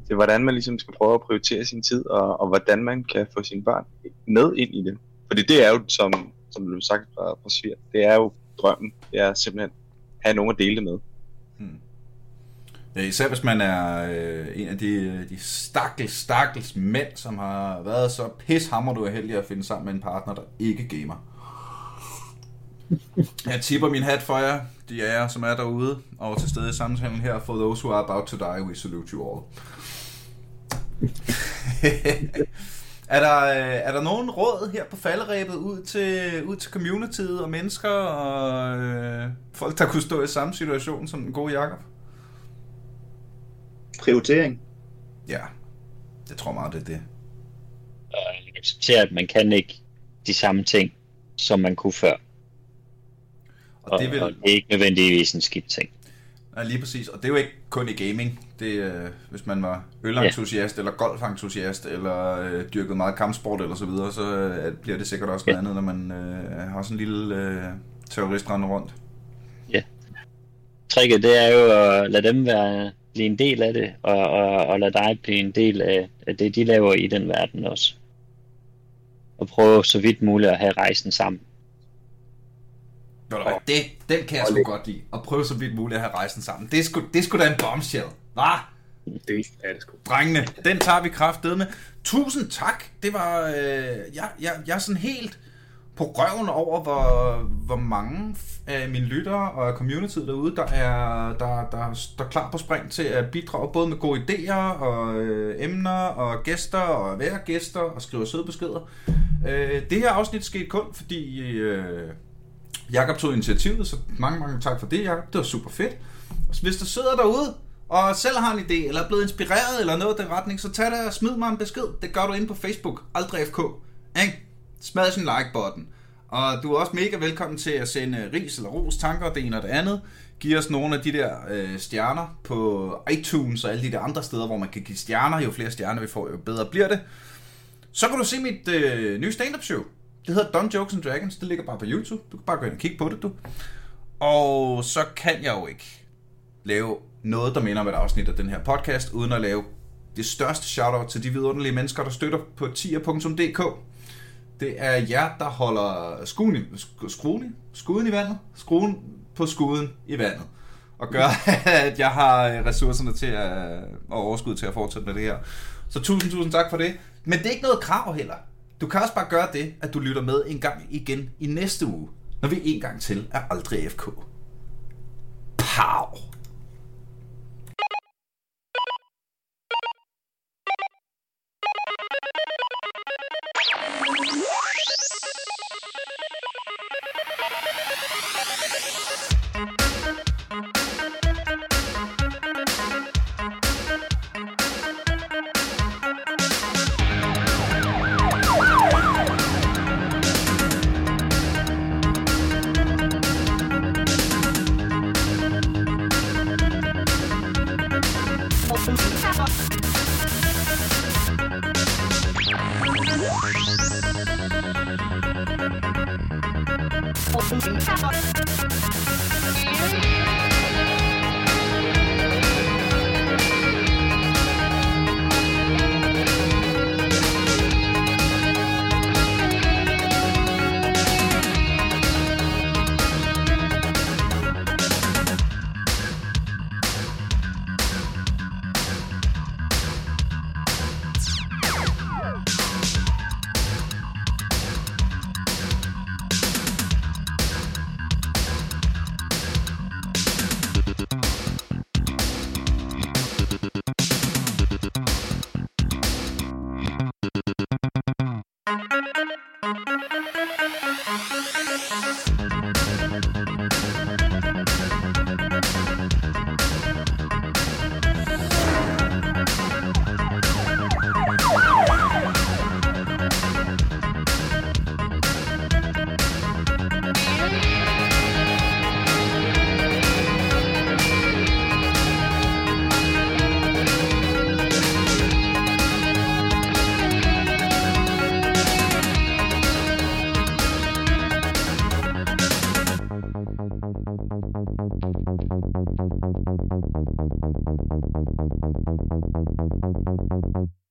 til, hvordan man ligesom skal prøve at prioritere sin tid, og, og hvordan man kan få sine børn med ind i det. Fordi det er jo, som, som du sagt fra, fra Svier, det er jo drømmen. Det er simpelthen at have nogen at dele det med. Hmm. Ja, især hvis man er øh, en af de, de stakkels, stakkels mænd, som har været så pishammer, du er heldig at finde sammen med en partner, der ikke gamer. Jeg tipper min hat for jer, de er jer, som er derude, og til stede i samtalen her. For those who are about to die, we salute you all. er, der, øh, er der nogen råd her på falderæbet ud til, ud til communityet og mennesker og øh, folk, der kunne stå i samme situation som den gode Jakob? Prioritering. Ja, det tror meget, det er det. Jeg accepterer, at man kan ikke de samme ting, som man kunne før. Og, og, det, vil... og det er ikke nødvendigvis en skidt ting. Nej, lige præcis. Og det er jo ikke kun i gaming. Det, øh, hvis man var ølentusiast, ja. eller golfentusiast, eller øh, dyrket meget kampsport eller så videre, så øh, bliver det sikkert også noget ja. andet, når man øh, har sådan en lille øh, terrorist rundt. Ja. Tricket, det er jo at lade dem være blive en del af det, og, og, og lade dig blive en del af, af det, de laver i den verden også. Og prøve så vidt muligt at have rejsen sammen. Og det, den kan jeg sgu godt lide. At prøve så vidt muligt at have rejsen sammen. Det er sgu, det er sgu da en bombshell. Hva? Det er det sgu. Drengene, den tager vi kraftedet med. Tusind tak. Det var... Øh, jeg, jeg, jeg er sådan helt på røven over, hvor, hvor mange af mine lyttere og community derude, der er, der, der, der er klar på spring til at bidrage både med gode idéer og øh, emner og gæster og være gæster og skrive søde beskeder. Øh, det her afsnit skete kun, fordi øh, Jakob tog initiativet, så mange, mange tak for det, Jakob. Det var super fedt. Hvis du sidder derude og selv har en idé, eller er blevet inspireret, eller noget i den retning, så tag det og smid mig en besked. Det gør du ind på Facebook. Aldrig FK. Ikke? Smad sin like-button. Og du er også mega velkommen til at sende ris eller ros, tanker, det ene og det andet. Giv os nogle af de der øh, stjerner på iTunes og alle de der andre steder, hvor man kan give stjerner. Jo flere stjerner vi får, jo bedre bliver det. Så kan du se mit øh, nye stand-up show. Det hedder Don Jokes and Dragons. Det ligger bare på YouTube. Du kan bare gå ind og kigge på det, du. Og så kan jeg jo ikke lave noget, der minder om et afsnit af den her podcast, uden at lave det største shoutout til de vidunderlige mennesker, der støtter på tier.dk. Det er jer, der holder skruen i, skruen, skuden i vandet, skruen på skuden i vandet, og gør, at jeg har ressourcerne til at, og overskud til at fortsætte med det her. Så tusind, tusind tak for det. Men det er ikke noget krav heller. Du kan også bare gøre det, at du lytter med en gang igen i næste uge, når vi en gang til er aldrig FK. Pow!